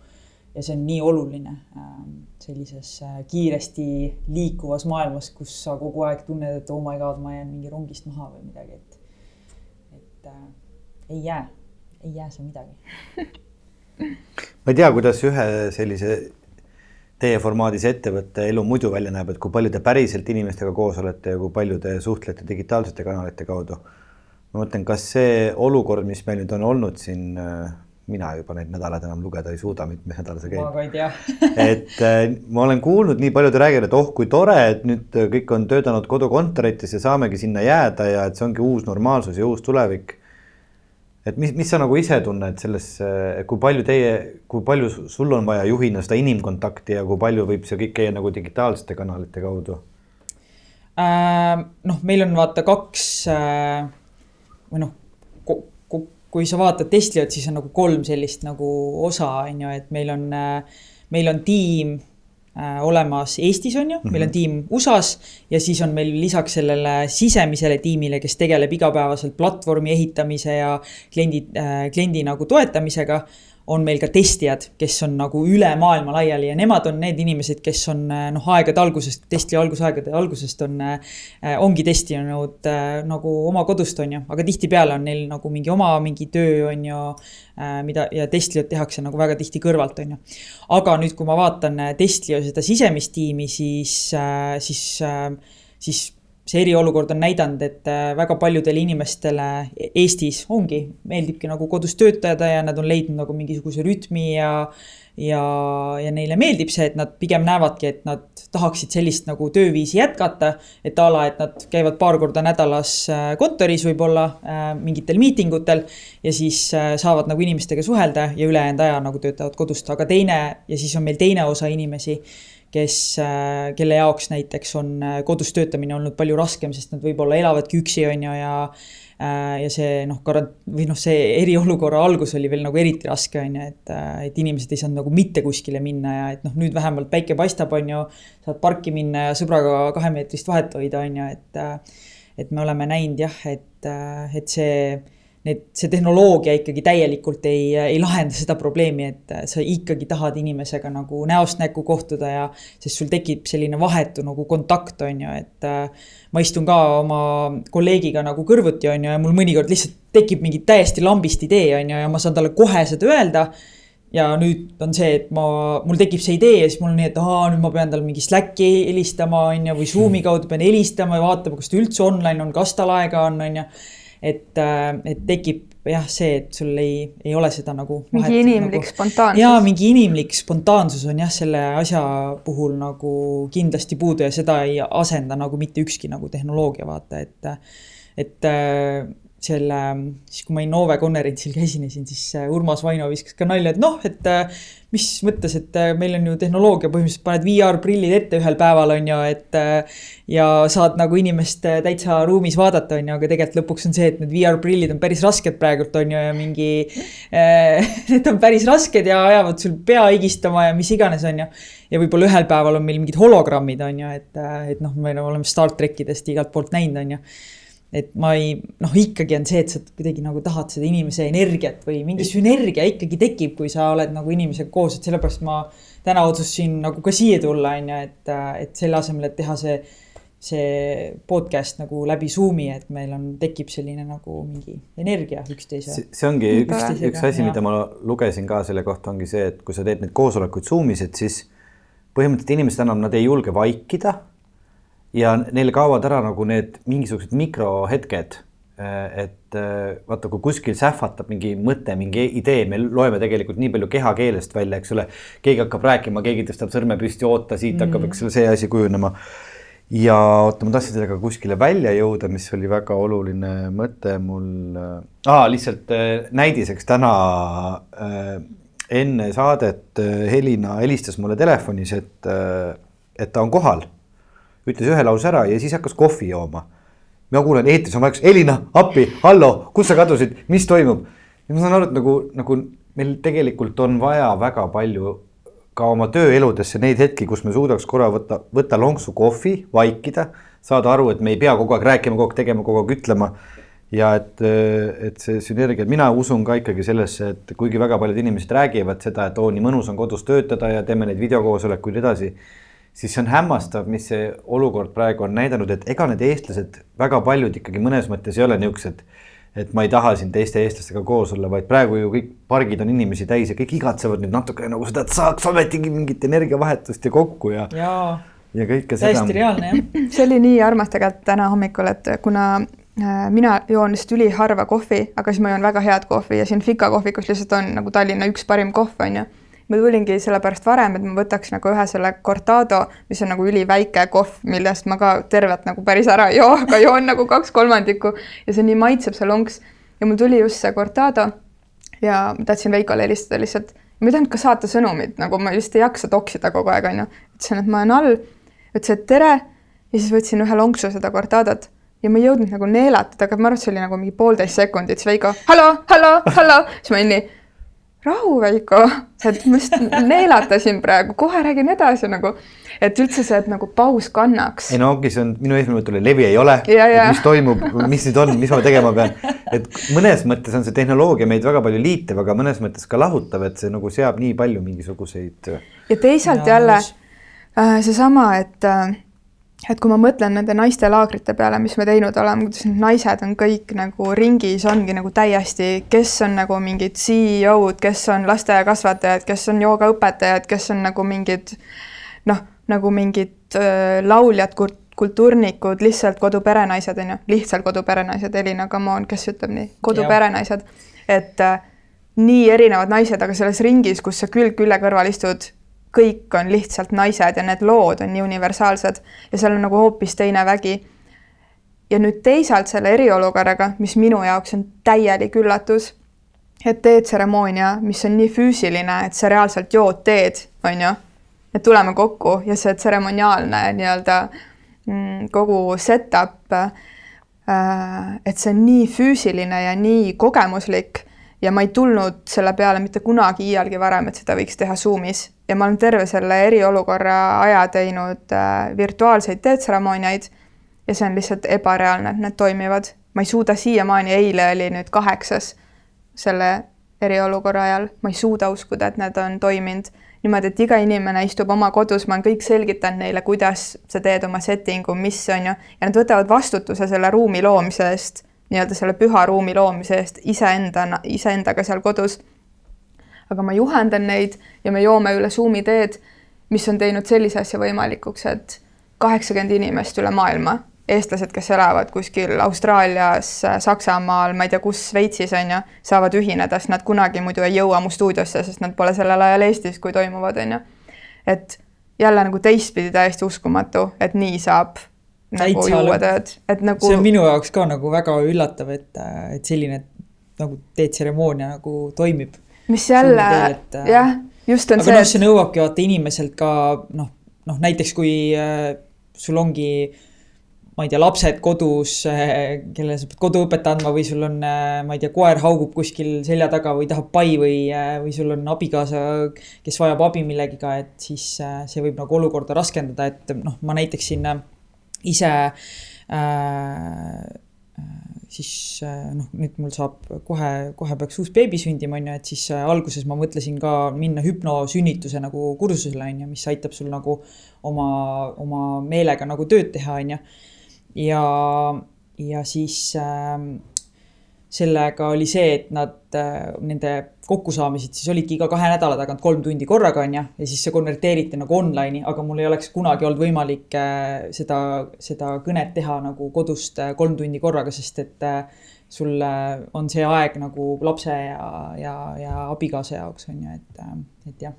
ja see on nii oluline ähm, sellises äh, kiiresti liikuvas maailmas, kus sa kogu aeg tunned, et oh my god, ma jään mingi rongist maha või midagi, et, et äh, ei jää, ei jää see midagi ma ei tea, kuidas ühe sellise teie formaadis ettevõtte elu muidu välja näeb, et kui palju te päriselt inimestega koos olete ja kui palju te suhtlete digitaalsete kanalite kaudu. ma mõtlen, kas see olukord, mis meil nüüd on olnud siin äh, mina juba neid nädalaid enam lugeda ei suuda, mitmes nädal see käib. ma ka ei tea et äh, ma olen kuulnud, nii paljud räägivad, et oh kui tore, et nüüd kõik on töötanud kodukontorites ja saamegi sinna jääda ja et see ongi uus normaalsus ja uus tulevik. et mis, mis sa nagu ise tunned selles, kui palju teie, kui palju sul on vaja juhina seda inimkontakti ja kui palju võib see kõik käia nagu digitaalsete kanalite kaudu? noh, meil on vaata kaks või noh, kui sa vaatad Tesliot, siis on nagu kolm sellist nagu osa, on ju, et meil on, meil on tiim äh, olemas Eestis, on ju, meil on mhm. tiim USA-s ja siis on meil lisaks sellele sisemisele tiimile, kes tegeleb igapäevaselt platvormi ehitamise ja kliendi äh,, kliendi nagu toetamisega on meil ka testijad, kes on nagu üle maailma laiali ja nemad on need inimesed, kes on eh, noh, aegade algusest, testi algusaegade algusest on, eh, ongi testinud äh, nagu oma kodust, on ju, aga tihtipeale on neil nagu mingi oma mingi töö, on ju mida ja testijat tehakse nagu väga tihti kõrvalt, on ju. aga nüüd, kui ma vaatan testija seda sisemist tiimi, siis siis siis see eriolukord on näidanud, et äh, väga paljudele inimestele Eestis ongi, meeldibki nagu kodus töötada ja nad on leidnud nagu mingisuguse rütmi ja ja, ja neile meeldib see, et nad pigem näevadki, et nad tahaksid sellist nagu tööviisi jätkata. et a la, et nad käivad paar korda nädalas äh, kontoris võib-olla äh, mingitel miitingutel ja siis saavad nagu inimestega suhelda ja ülejäänud aja nagu töötavad kodust, aga teine ja siis on meil teine osa inimesi kes, äh, kelle jaoks näiteks on äh, kodus töötamine olnud palju raskem, sest nad võib-olla elavadki üksi, on ju, ja äh, ja see noh, garant- või noh, see eriolukorra algus oli veel nagu eriti raske, on ju, et, et inimesed ei saanud nagu mitte kuskile minna ja et noh, nüüd vähemalt päike paistab, on ju, saad parki minna ja sõbraga kahemeetrist vahet hoida, on ju, et et me oleme näinud jah, et, et see need, see tehnoloogia ikkagi täielikult ei, ei lahenda seda probleemi, et sa ikkagi tahad inimesega nagu näost näkku kohtuda ja sest sul tekib selline vahetu nagu kontakt, on ju, et äh, ma istun ka oma kolleegiga nagu kõrvuti, on ju, ja mul mõnikord lihtsalt tekib mingi täiesti lambist idee, on ju, ja ma saan talle kohe seda öelda. Ja nüüd on see, et ma, mul tekib see idee ja siis mul on nii, et aa, nüüd ma pean talle mingi Slacki helistama, on ju, või Zoom'i kaudu pean helistama ja vaatama, kas ta üldse online on, kas tal aega on, on ju et, äh, et tekib jah, see, et sul ei, ei ole seda nagu. mingi inimlik nagu, spontaansus. jaa, mingi inimlik spontaansus on jah, selle asja puhul nagu kindlasti puudu ja seda ei asenda nagu mitte ükski nagu tehnoloogia, vaata, et, et äh, selle, siis kui ma Innove konverentsil ka esinesin, siis äh, Urmas Vaino viskas ka nalja, et noh, et äh, mis mõttes, et äh, meil on ju tehnoloogia, põhimõtteliselt paned VR-prillid ette ühel päeval, on ju, et ja saad nagu inimest täitsa ruumis vaadata, on ju, aga tegelikult lõpuks on see, et need VR-prillid on päris rasked praegult, on ju, ja mingi äh,, need on päris rasked ja ajavad sul pea higistama ja mis iganes, on ju. ja võib-olla ühel päeval on meil mingid hologrammid, on ju, et, et noh, me oleme Star trackidest igalt poolt näinud, on ju et ma ei, noh, ikkagi on see, et sa kuidagi nagu tahad seda inimese energiat või mingi sünergia ikkagi tekib, kui sa oled nagu inimesega koos, et sellepärast ma täna otsustasin nagu ka siia tulla, on ju, et, et selle asemel, et teha see, see podcast nagu läbi Zoom'i, et meil on, tekib selline nagu mingi energia üksteise. see ongi üks, üks asi, mida ma lugesin ka selle kohta, ongi see, et kui sa teed neid koosolekuid Zoom'is, et siis põhimõtteliselt inimesed enam, nad ei julge vaikida ja neil kaovad ära nagu need mingisugused mikrohetked. Äh, et äh, vaata, kui kuskil sähvatab mingi mõte, mingi idee, me loeme tegelikult nii palju kehakeelest välja, eks ole. keegi hakkab rääkima, keegi tõstab sõrme püsti, oota, siit mm. hakkab, eks ole, see asi kujunema. ja oota, ma tahtsin sellega kuskile välja jõuda, mis oli väga oluline mõte mul ah,. lihtsalt näidiseks täna äh, enne saadet Helina helistas mulle telefonis, et, et ta on kohal ütles ühe lause ära ja siis hakkas kohvi jooma. ma kuulen eetris on vaikus, Elina, appi, hallo, kus sa kadusid, mis toimub? ja ma saan aru, et nagu, nagu meil tegelikult on vaja väga palju ka oma tööeludesse neid hetki, kus me suudaks korra võtta, võtta lonksu kohvi, vaikida, saada aru, et me ei pea kogu aeg rääkima, kogu aeg tegema, kogu aeg ütlema. ja et, et see sünergia, mina usun ka ikkagi sellesse, et kuigi väga paljud inimesed räägivad seda, et oo, nii mõnus on kodus töötada ja teeme neid videokoosolekuid edasi siis see on hämmastav, mis see olukord praegu on näidanud, et ega need eestlased väga paljud ikkagi mõnes mõttes ei ole niisugused, et ma ei taha siin teiste eestlastega koos olla, vaid praegu ju kõik pargid on inimesi täis ja kõik igatsevad nüüd natuke nagu seda, et saaks ometigi mingit energiavahetust ja kokku ja. ja kõike seda. täiesti reaalne jah. see oli nii armas tegelikult täna hommikul, et kuna äh, mina joon lihtsalt üliharva kohvi, aga siis ma joon väga head kohvi ja siin Fika kohvikus lihtsalt on nagu Tallinna üks parim kohv on ju ma tulingi sellepärast varem, et ma võtaks nagu ühe selle Cortado, mis on nagu üliväike kohv, millest ma ka tervet nagu päris ära ei joo, aga joon nagu kaks kolmandikku ja see nii maitseb, see lonks. ja mul tuli just see Cortado ja tahtsin Veikole helistada lihtsalt, ma ei tahtnud ka saata sõnumit, nagu ma just ei jaksa toksida kogu aeg, onju. ütlesin, et ma olen all, ütles, et tere! Ja siis võtsin ühe lonksu seda cortadot. Ja ma ei jõudnud nagu neelatada, aga ma arvan, et see oli nagu mingi poolteist sekundit, siis Veiko hallo, hallo, hallo, siis ma olin nii rahu, Veiko, et ma just neelatasin praegu, kohe räägin edasi nagu, et üldse see, et nagu paus kannaks. ei no ongi, see on minu esimene mõte oli, levi ei ole, mis toimub, mis nüüd on, mis ma tegema pean. et mõnes mõttes on see tehnoloogia meid väga palju liitev, aga mõnes mõttes ka lahutav, et see nagu seab nii palju mingisuguseid. ja teisalt ja, jälle äh, seesama, et äh, et kui ma mõtlen nende naistelaagrite peale, mis me teinud oleme, kuidas need naised on kõik nagu ringis, ongi nagu täiesti, kes on nagu mingid CEO-d, kes on lasteaiakasvatajad, kes on joogaõpetajad, kes on nagu mingid noh, nagu mingid äh, lauljad, kultuurnikud, lihtsalt koduperenaised on ju, lihtsalt koduperenaised, Elina, come on, kes ütleb nii, koduperenaised, et äh, nii erinevad naised, aga selles ringis, kus sa külg külje kõrval istud kõik on lihtsalt naised ja need lood on nii universaalsed ja seal on nagu hoopis teine vägi. ja nüüd teisalt selle eriolukorraga, mis minu jaoks on täielik üllatus, et teetseremoonia, mis on nii füüsiline, et sa reaalselt jood teed, on ju, et tuleme kokku ja see tseremoniaalne nii-öelda mm, kogu setup äh,, et see on nii füüsiline ja nii kogemuslik ja ma ei tulnud selle peale mitte kunagi iialgi varem, et seda võiks teha Zoomis ja ma olen terve selle eriolukorra aja teinud äh, virtuaalseid teetseremooniaid ja see on lihtsalt ebareaalne, et need toimivad. ma ei suuda siiamaani, eile oli nüüd kaheksas selle eriolukorra ajal, ma ei suuda uskuda, et need on toiminud niimoodi, et iga inimene istub oma kodus, ma olen kõik selgitanud neile, kuidas sa teed oma setting'u, mis on ju, ja nad võtavad vastutuse selle ruumi loomise eest nii-öelda selle püha ruumi loomise eest iseendana, iseendaga seal kodus. Aga ma juhendan neid ja me joome üle Zoomi teed, mis on teinud sellise asja võimalikuks, et kaheksakümmend inimest üle maailma, eestlased, kes elavad kuskil Austraalias, Saksamaal, ma ei tea, kus, Šveitsis on ju, saavad ühineda, sest nad kunagi muidu ei jõua mu stuudiosse, sest nad pole sellel ajal Eestis, kui toimuvad, on ju. et jälle nagu teistpidi täiesti uskumatu, et nii saab nagu juua tööd, et nagu. see on minu jaoks ka nagu väga üllatav, et, et selline nagu teetseremoonia nagu toimib. Mis jälle, jah, just on aga see. aga noh, see nõuabki vaata inimeselt ka noh, noh näiteks kui äh, sul ongi ma ei tea, lapsed kodus, äh, kellele sa pead koduõpet andma või sul on, äh, ma ei tea, koer haugub kuskil selja taga või tahab pai või, äh, või sul on abikaasa, kes vajab abi millegiga, et siis see võib nagu olukorda raskendada, et noh, ma näiteks siin ise äh, siis äh, noh, nüüd mul saab kohe, kohe peaks uus beebi sündima, on ju, et siis äh, alguses ma mõtlesin ka minna hüpnosünnituse nagu kursusele, on ju, mis aitab sul nagu oma, oma meelega nagu tööd teha, on ju. ja, ja siis äh, sellega oli see, et nad, äh, nende kokkusaamised siis olidki iga kahe nädala tagant kolm tundi korraga, on ju, ja siis see konverteeriti nagu online'i, aga mul ei oleks kunagi olnud võimalik äh, seda, seda kõnet teha nagu kodust äh, kolm tundi korraga, sest et sul on see aeg nagu lapse ja, ja, ja abikaasa jaoks, on ju, et, et jah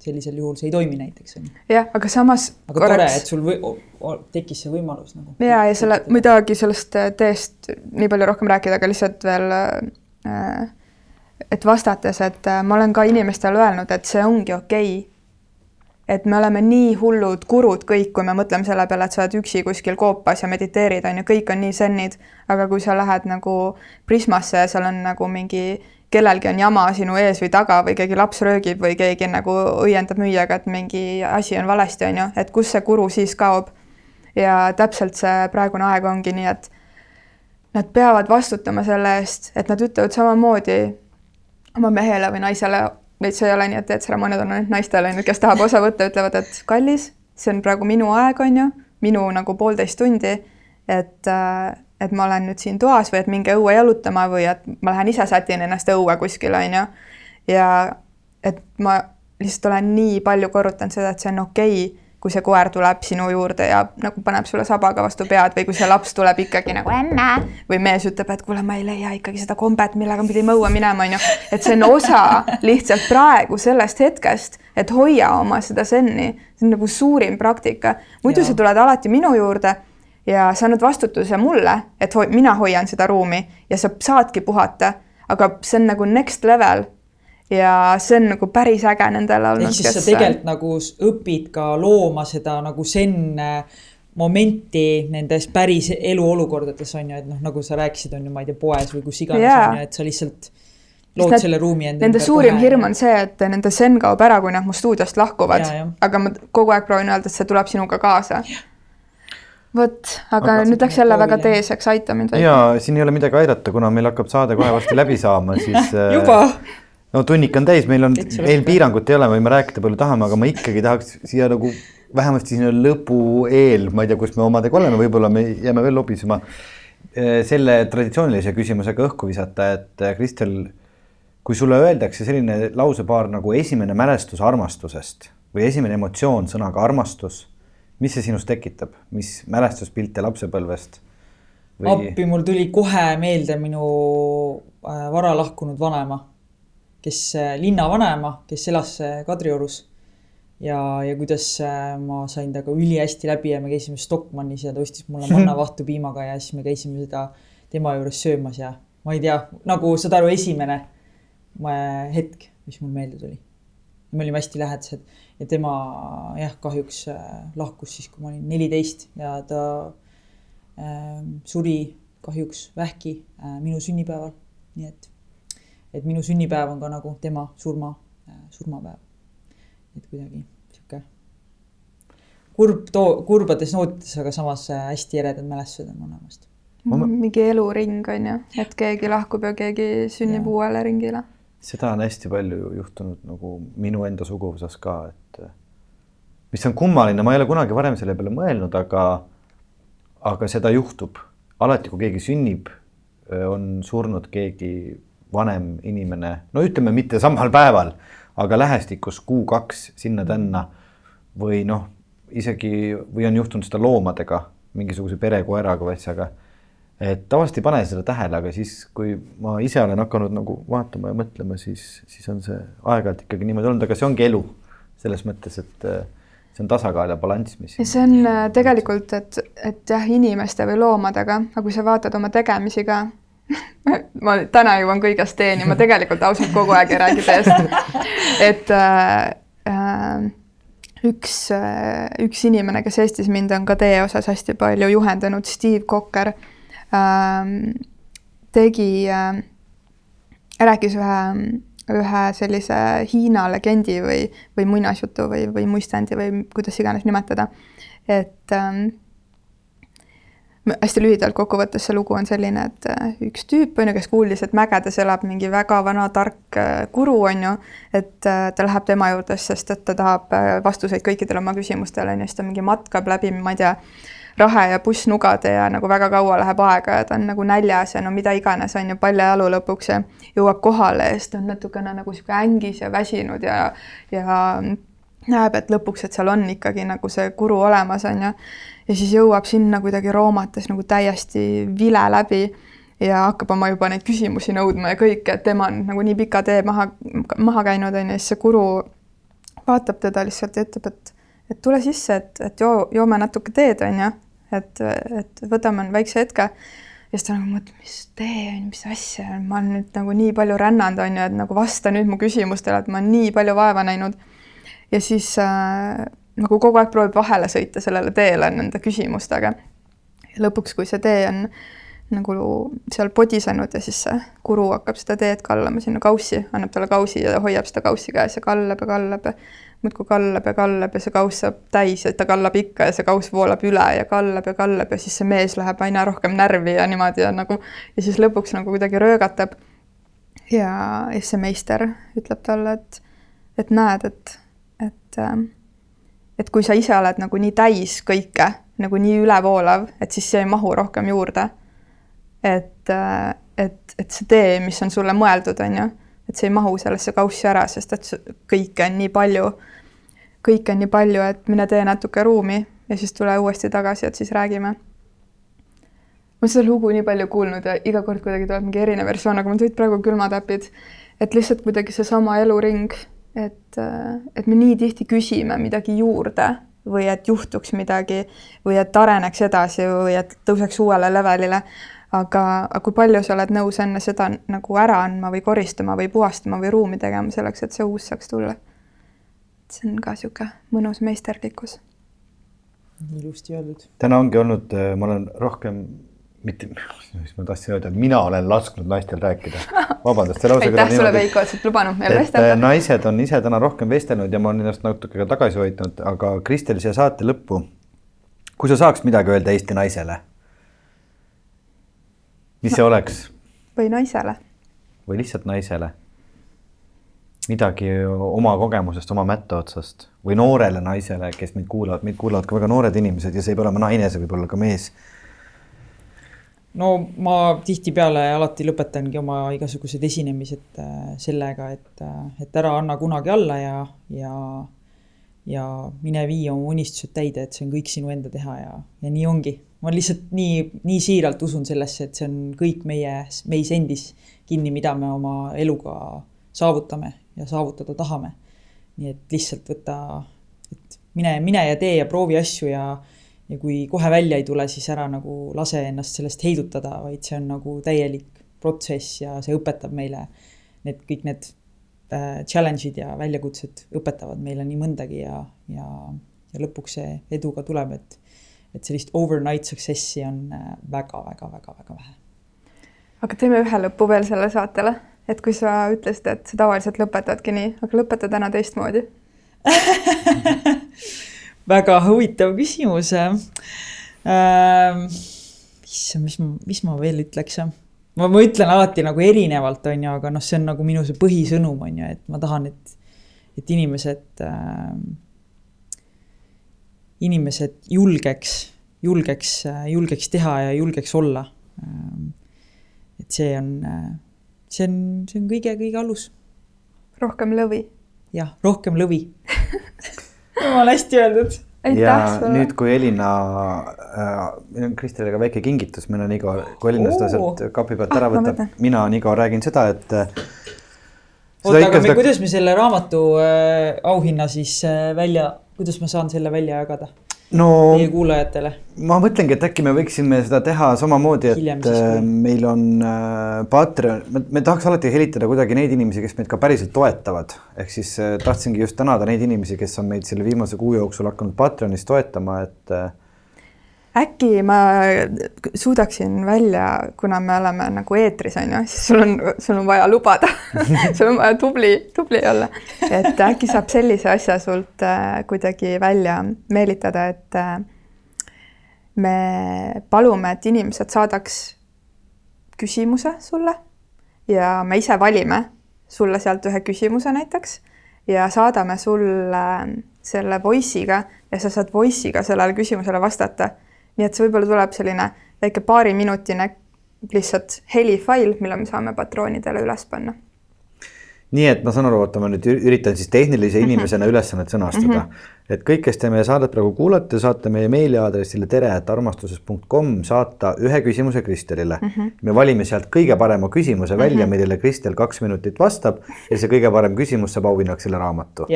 sellisel juhul see ei toimi näiteks jah, aga samas. aga korraks... tore, et sul või, o, tekkis see võimalus nagu. ja, ja selle muidugi sellest äh, teest nii palju rohkem rääkida, aga lihtsalt veel äh, et vastates, et äh, ma olen ka inimestele öelnud, et see ongi okei okay. et me oleme nii hullud gurud kõik, kui me mõtleme selle peale, et sa oled üksi kuskil koopas ja mediteerid, on ju, kõik on nii sennid, aga kui sa lähed nagu Prismasse ja seal on nagu mingi kellelgi on jama sinu ees või taga või keegi laps röögib või keegi nagu õiendab müüjaga, et mingi asi on valesti, on ju, et kus see kuru siis kaob. ja täpselt see praegune aeg ongi nii, et nad peavad vastutama selle eest, et nad ütlevad samamoodi oma mehele või naisele, neid see ei ole nii, et teetseremooniad on ainult naistele, kes tahab osa võtta, ütlevad, et kallis, see on praegu minu aeg, on ju, minu nagu poolteist tundi, et äh, et ma olen nüüd siin toas või et minge õue jalutama või et ma lähen ise sätin ennast õue kuskil, on ju. ja et ma lihtsalt olen nii palju korrutanud seda, et see on okei okay, kui see koer tuleb sinu juurde ja nagu paneb sulle sabaga vastu pead või kui see laps tuleb ikkagi nagu emme või mees ütleb, et kuule, ma ei leia ikkagi seda kombet, millega pidin õue minema, on ju. et see on osa lihtsalt praegu sellest hetkest, et hoia oma seda senni, see on nagu suurim praktika. muidu ja. sa tuled alati minu juurde ja sa annad vastutuse mulle, et ho mina hoian seda ruumi ja sa saadki puhata, aga see on nagu next level. ja see on nagu päris äge nendele olnud. ehk siis sa tegelikult nagu õpid ka looma seda nagu zen momenti nendes päris eluolukordades on ju, et noh, nagu sa rääkisid, on ju, ma ei tea, poes või kus iganes yeah. on ju, et sa lihtsalt lood need, selle ruumi enda Nende suurim kohe. hirm on see, et nende zen kaob ära, kui nad mu stuudiost lahkuvad. aga ma kogu aeg proovin öelda, et see tuleb sinuga kaasa. Vot, aga nüüd läks jälle väga teeseks, aita mind. ja siin ei ole midagi aidata, kuna meil hakkab saade kohe varsti läbi saama, siis juba äh, no tunnik on täis, meil on, meil piirangut ei ole, võime rääkida palju tahame, aga ma ikkagi tahaks siia nagu vähemasti sinna lõpu eel, ma ei tea, kus me omadega oleme, võib-olla me jääme veel lobisema. Äh, selle traditsioonilise küsimusega õhku visata, et äh, Kristel, kui sulle öeldakse selline lausepaar nagu esimene mälestus armastusest või esimene emotsioon sõnaga armastus, mis see sinus tekitab, mis mälestuspilte lapsepõlvest? Või... appi, mul tuli kohe meelde minu äh, vara lahkunud vanaema kes, äh, linnavanaema, kes elas äh, Kadriorus. ja, ja kuidas ma sain temaga ülihästi läbi ja me käisime Stockmannis ja ta ostis mulle mannavahtu piimaga ja siis me käisime seda tema juures söömas ja ma ei tea, nagu saad aru, esimene hetk, mis mul meelde tuli. Me olime hästi lähedased ja tema jah, kahjuks lahkus siis, kui ma olin neliteist ja ta äh, suri kahjuks vähki äh, minu sünnipäeval, nii et et minu sünnipäev on ka nagu tema surma, äh, surmapäev. et kuidagi sihuke kurb too, kurbades nootides, aga samas äh, hästi eredad mälestused on mõlemast. mingi eluring on ju, et keegi lahkub ja keegi sünnib ja. uuele ringile. Seda on hästi palju juhtunud nagu minu enda suguvõsas ka, et mis on kummaline, ma ei ole kunagi varem selle peale mõelnud, aga, aga seda juhtub alati, kui keegi sünnib, on surnud keegi vanem inimene, no ütleme mitte samal päeval, aga lähestikus kuu-kaks sinna-tänna või noh, isegi või on juhtunud seda loomadega, mingisuguse perekoeraga või asjaga. Et tavaliselt ei pane seda tähele, aga siis, kui ma ise olen hakanud nagu vaatama ja mõtlema, siis, siis on see aeg-ajalt ikkagi niimoodi olnud, aga see ongi elu selles mõttes, et see on tasakaal ja balanss, mis. see on äh, tegelikult, et, et jah, inimeste või loomadega, aga kui sa vaatad oma tegemisi ka, ma täna jõuan kõigest teeni, ma tegelikult ausalt kogu aeg ei räägi teest. et äh, äh, üks äh,, üks inimene, kes Eestis mind on ka tee osas hästi palju juhendanud, Steve Kokker äh,, tegi äh,, rääkis ühe, ühe sellise Hiina legendi või, või muinasjutu või, või muistendi või kuidas iganes nimetada, et äh, hästi lühidalt kokkuvõttes see lugu on selline, et äh, üks tüüp on ju, kes kuulis, et mägedes elab mingi väga vana tark äh, guru on ju, et äh, ta läheb tema juurde, sest et ta tahab vastuseid kõikidele oma küsimustele on ju, siis ta mingi matkab läbi, ma ei tea, rahe ja pussnugade ja nagu väga kaua läheb aega ja ta on nagu näljas ja no mida iganes on ju, paljajalu lõpuks ja jõuab kohale ja siis ta on natukene nagu sihuke ängis ja väsinud ja, ja näeb, et lõpuks, et seal on ikkagi nagu see kuru olemas, on ju. Ja siis jõuab sinna kuidagi roomates nagu täiesti vile läbi ja hakkab oma juba neid küsimusi nõudma ja kõike, et tema on nagu nii pika tee maha, maha käinud, on ju, siis see guru vaatab teda lihtsalt ja ütleb, et, et tule sisse, et, et joo, joome natuke teed, on ju, et, et võtame väikse hetke. ja siis ta nagu mõtleb, mis tee on, mis asja, ma olen nüüd nagu nii palju rännanud, on ju, et nagu vasta nüüd mu küsimustele, et ma olen nii palju vaeva näinud. ja siis äh, nagu kogu aeg proovib vahele sõita sellele teele nende küsimustega. lõpuks, kui see tee on nagu seal podisenud ja siis see guru hakkab seda teed kallama sinna kaussi, annab talle kausi ja hoiab seda kaussi käes ja kallab ja kallab ja muudkui kallab ja kallab ja see kauss saab täis ja ta kallab ikka ja see kauss voolab üle ja kallab ja kallab ja siis see mees läheb aina rohkem närvi ja niimoodi ja nagu ja siis lõpuks nagu kuidagi röögatab. ja siis see meister ütleb talle, et, et näed, et, et äh, et kui sa ise oled nagu nii täis kõike, nagu nii ülevoolav, et siis see ei mahu rohkem juurde. et, äh, et, et see tee, mis on sulle mõeldud, on ju, et see ei mahu sellesse kaussi ära, sest et kõike on nii palju, kõike on nii palju, et mine tee natuke ruumi ja siis tule uuesti tagasi, et siis räägime. ma olen seda lugu nii palju kuulnud ja iga kord kuidagi tuleb mingi erinev versioon, aga mul tulid praegu külmatäpid, et lihtsalt kuidagi seesama eluring et, et me nii tihti küsime midagi juurde või et juhtuks midagi või et areneks edasi või et tõuseks uuele levelile. Aga, aga kui palju sa oled nõus enne seda nagu ära andma või koristama või puhastama või ruumi tegema selleks, et see uus saaks tulla? see on ka niisugune mõnus meisterlikkus. ilusti öeldud. täna ongi olnud, äh, ma olen rohkem, mitte, mis ma tahtsin öelda, mina olen lasknud naistel rääkida. vabandust, see lause. aitäh sulle, Veiko, et sa oled lubanud meil vestelda. Äh, naised on ise täna rohkem vestelnud ja ma olen ennast natuke ka tagasi hoidnud, aga Kristel, siia saate lõppu. kui sa saaks midagi öelda Eesti naisele, mis see oleks? või naisele. või lihtsalt naisele midagi oma kogemusest, oma mätta otsast või noorele naisele, kes meid kuulavad, meid kuulavad ka väga noored inimesed ja see ei pea olema naine, see võib olla ka mees. no ma tihtipeale alati lõpetangi oma igasugused esinemised äh, sellega, et, äh, et ära anna kunagi alla ja, ja, ja mine vii oma unistused täide, et see on kõik sinu enda teha ja, ja nii ongi. Ma lihtsalt nii, nii siiralt usun sellesse, et see on kõik meie, meis endis kinni, mida me oma eluga saavutame ja saavutada tahame. nii et lihtsalt võta, et mine, mine ja tee ja proovi asju ja, ja kui kohe välja ei tule, siis ära nagu lase ennast sellest heidutada, vaid see on nagu täielik protsess ja see õpetab meile need kõik need äh, challenge'id ja väljakutsed õpetavad meile nii mõndagi ja, ja, ja lõpuks see edu ka tuleb, et, et sellist overnight success'i on väga-väga-väga-väga äh, vähe. aga teeme ühe lõpu veel sellele saatele et kui sa ütlesid, et sa tavaliselt lõpetadki nii, aga lõpeta täna teistmoodi väga huvitav küsimus ähm,. issand, mis mis ma veel ütleks, ma, ma ütlen alati nagu erinevalt, on ju, aga noh, see on nagu minu see põhisõnum on ju, et ma tahan, et, et inimesed äh,, inimesed julgeks, julgeks, julgeks teha ja julgeks olla et see on see on, see on kõige-kõige alus. rohkem lõvi. jah, rohkem lõvi jumala hästi öeldud. ja nüüd, kui Elina äh,, meil on Kristeliga väike kingitus, meil on Igor, kui Elina seda sealt kapi pealt ära ah, võtab, mina, Igor, räägin seda, et äh, oota, aga me, seda... kuidas me selle raamatu äh, auhinna siis äh, välja, kuidas ma saan selle välja jagada? no meie kuulajatele? ma mõtlengi, et äkki me võiksime seda teha samamoodi, et kui... meil on äh, Patreon, me tahaks alati helitada kuidagi neid inimesi, kes meid ka päriselt toetavad. ehk siis äh, tahtsingi just tänada neid inimesi, kes on meid selle viimase kuu jooksul hakanud Patreonis toetama, et äh, äkki ma suudaksin välja, kuna me oleme nagu eetris on ju, siis sul on, sul on vaja lubada sul on vaja tubli, tubli olla. et äkki saab sellise asja sult äh, kuidagi välja meelitada, et äh, me palume, et inimesed saadaks küsimuse sulle ja me ise valime sulle sealt ühe küsimuse näiteks ja saadame sulle selle voice'iga ja sa saad voice'iga sellele küsimusele vastata nii et see võib-olla tuleb selline väike paariminutine lihtsalt helifail, mille me saame patroonidele üles panna. nii et ma saan aru, oota, ma nüüd üritan siis tehnilise mhm. inimesena ülesannet sõnastada mm. -hmm. et kõik, kes te meie saadet praegu kuulate, saate meie meiliaadressile tere.armastuses.com saata ühe küsimuse Kristelile mm. -hmm. me valime sealt kõige parema küsimuse välja mm, -hmm. millele Kristel kaks minutit vastab ja see kõige parem küsimus saab auhinnaks selle raamatu.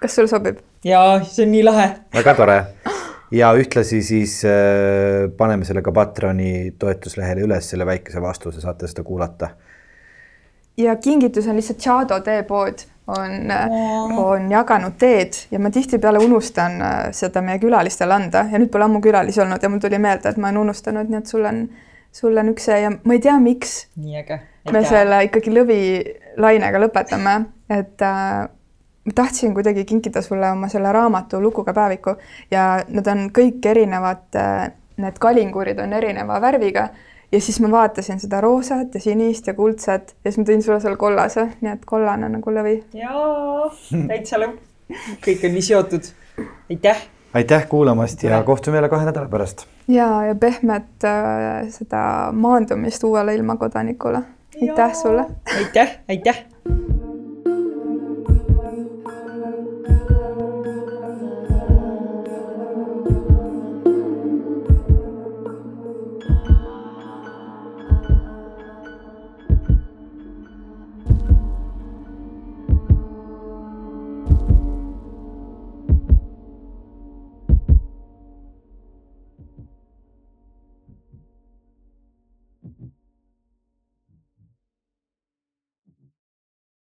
kas sulle sobib? jaa, see on nii lahe. väga tore ja ühtlasi siis äh, paneme selle ka Patreoni toetuslehele üles, selle väikese vastuse, saate seda kuulata. ja kingitus on lihtsalt Chado teepood on oh., on jaganud teed ja ma tihtipeale unustan äh, seda meie külalistele anda ja nüüd pole ammu külalisi olnud ja mul tuli meelde, et ma olen unustanud, nii et sul on, sul on üks see ja ma ei tea, miks. nii äge. me selle ikkagi lõvilainega lõpetame, et äh, ma tahtsin kuidagi kinkida sulle oma selle raamatu Lukuga päeviku ja nad on kõik erinevad, äh, need kalingurid on erineva värviga ja siis ma vaatasin seda roosat ja sinist ja kuldset ja siis ma tõin sulle selle kollase, nii et kollane nagu lõvi. jaa, täitsa lõpp. kõik on nii seotud. aitäh. aitäh kuulamast ja kohtume jälle kahe nädala pärast. ja, ja pehmet äh, seda maandumist uuele ilmakodanikule. aitäh sulle. aitäh, aitäh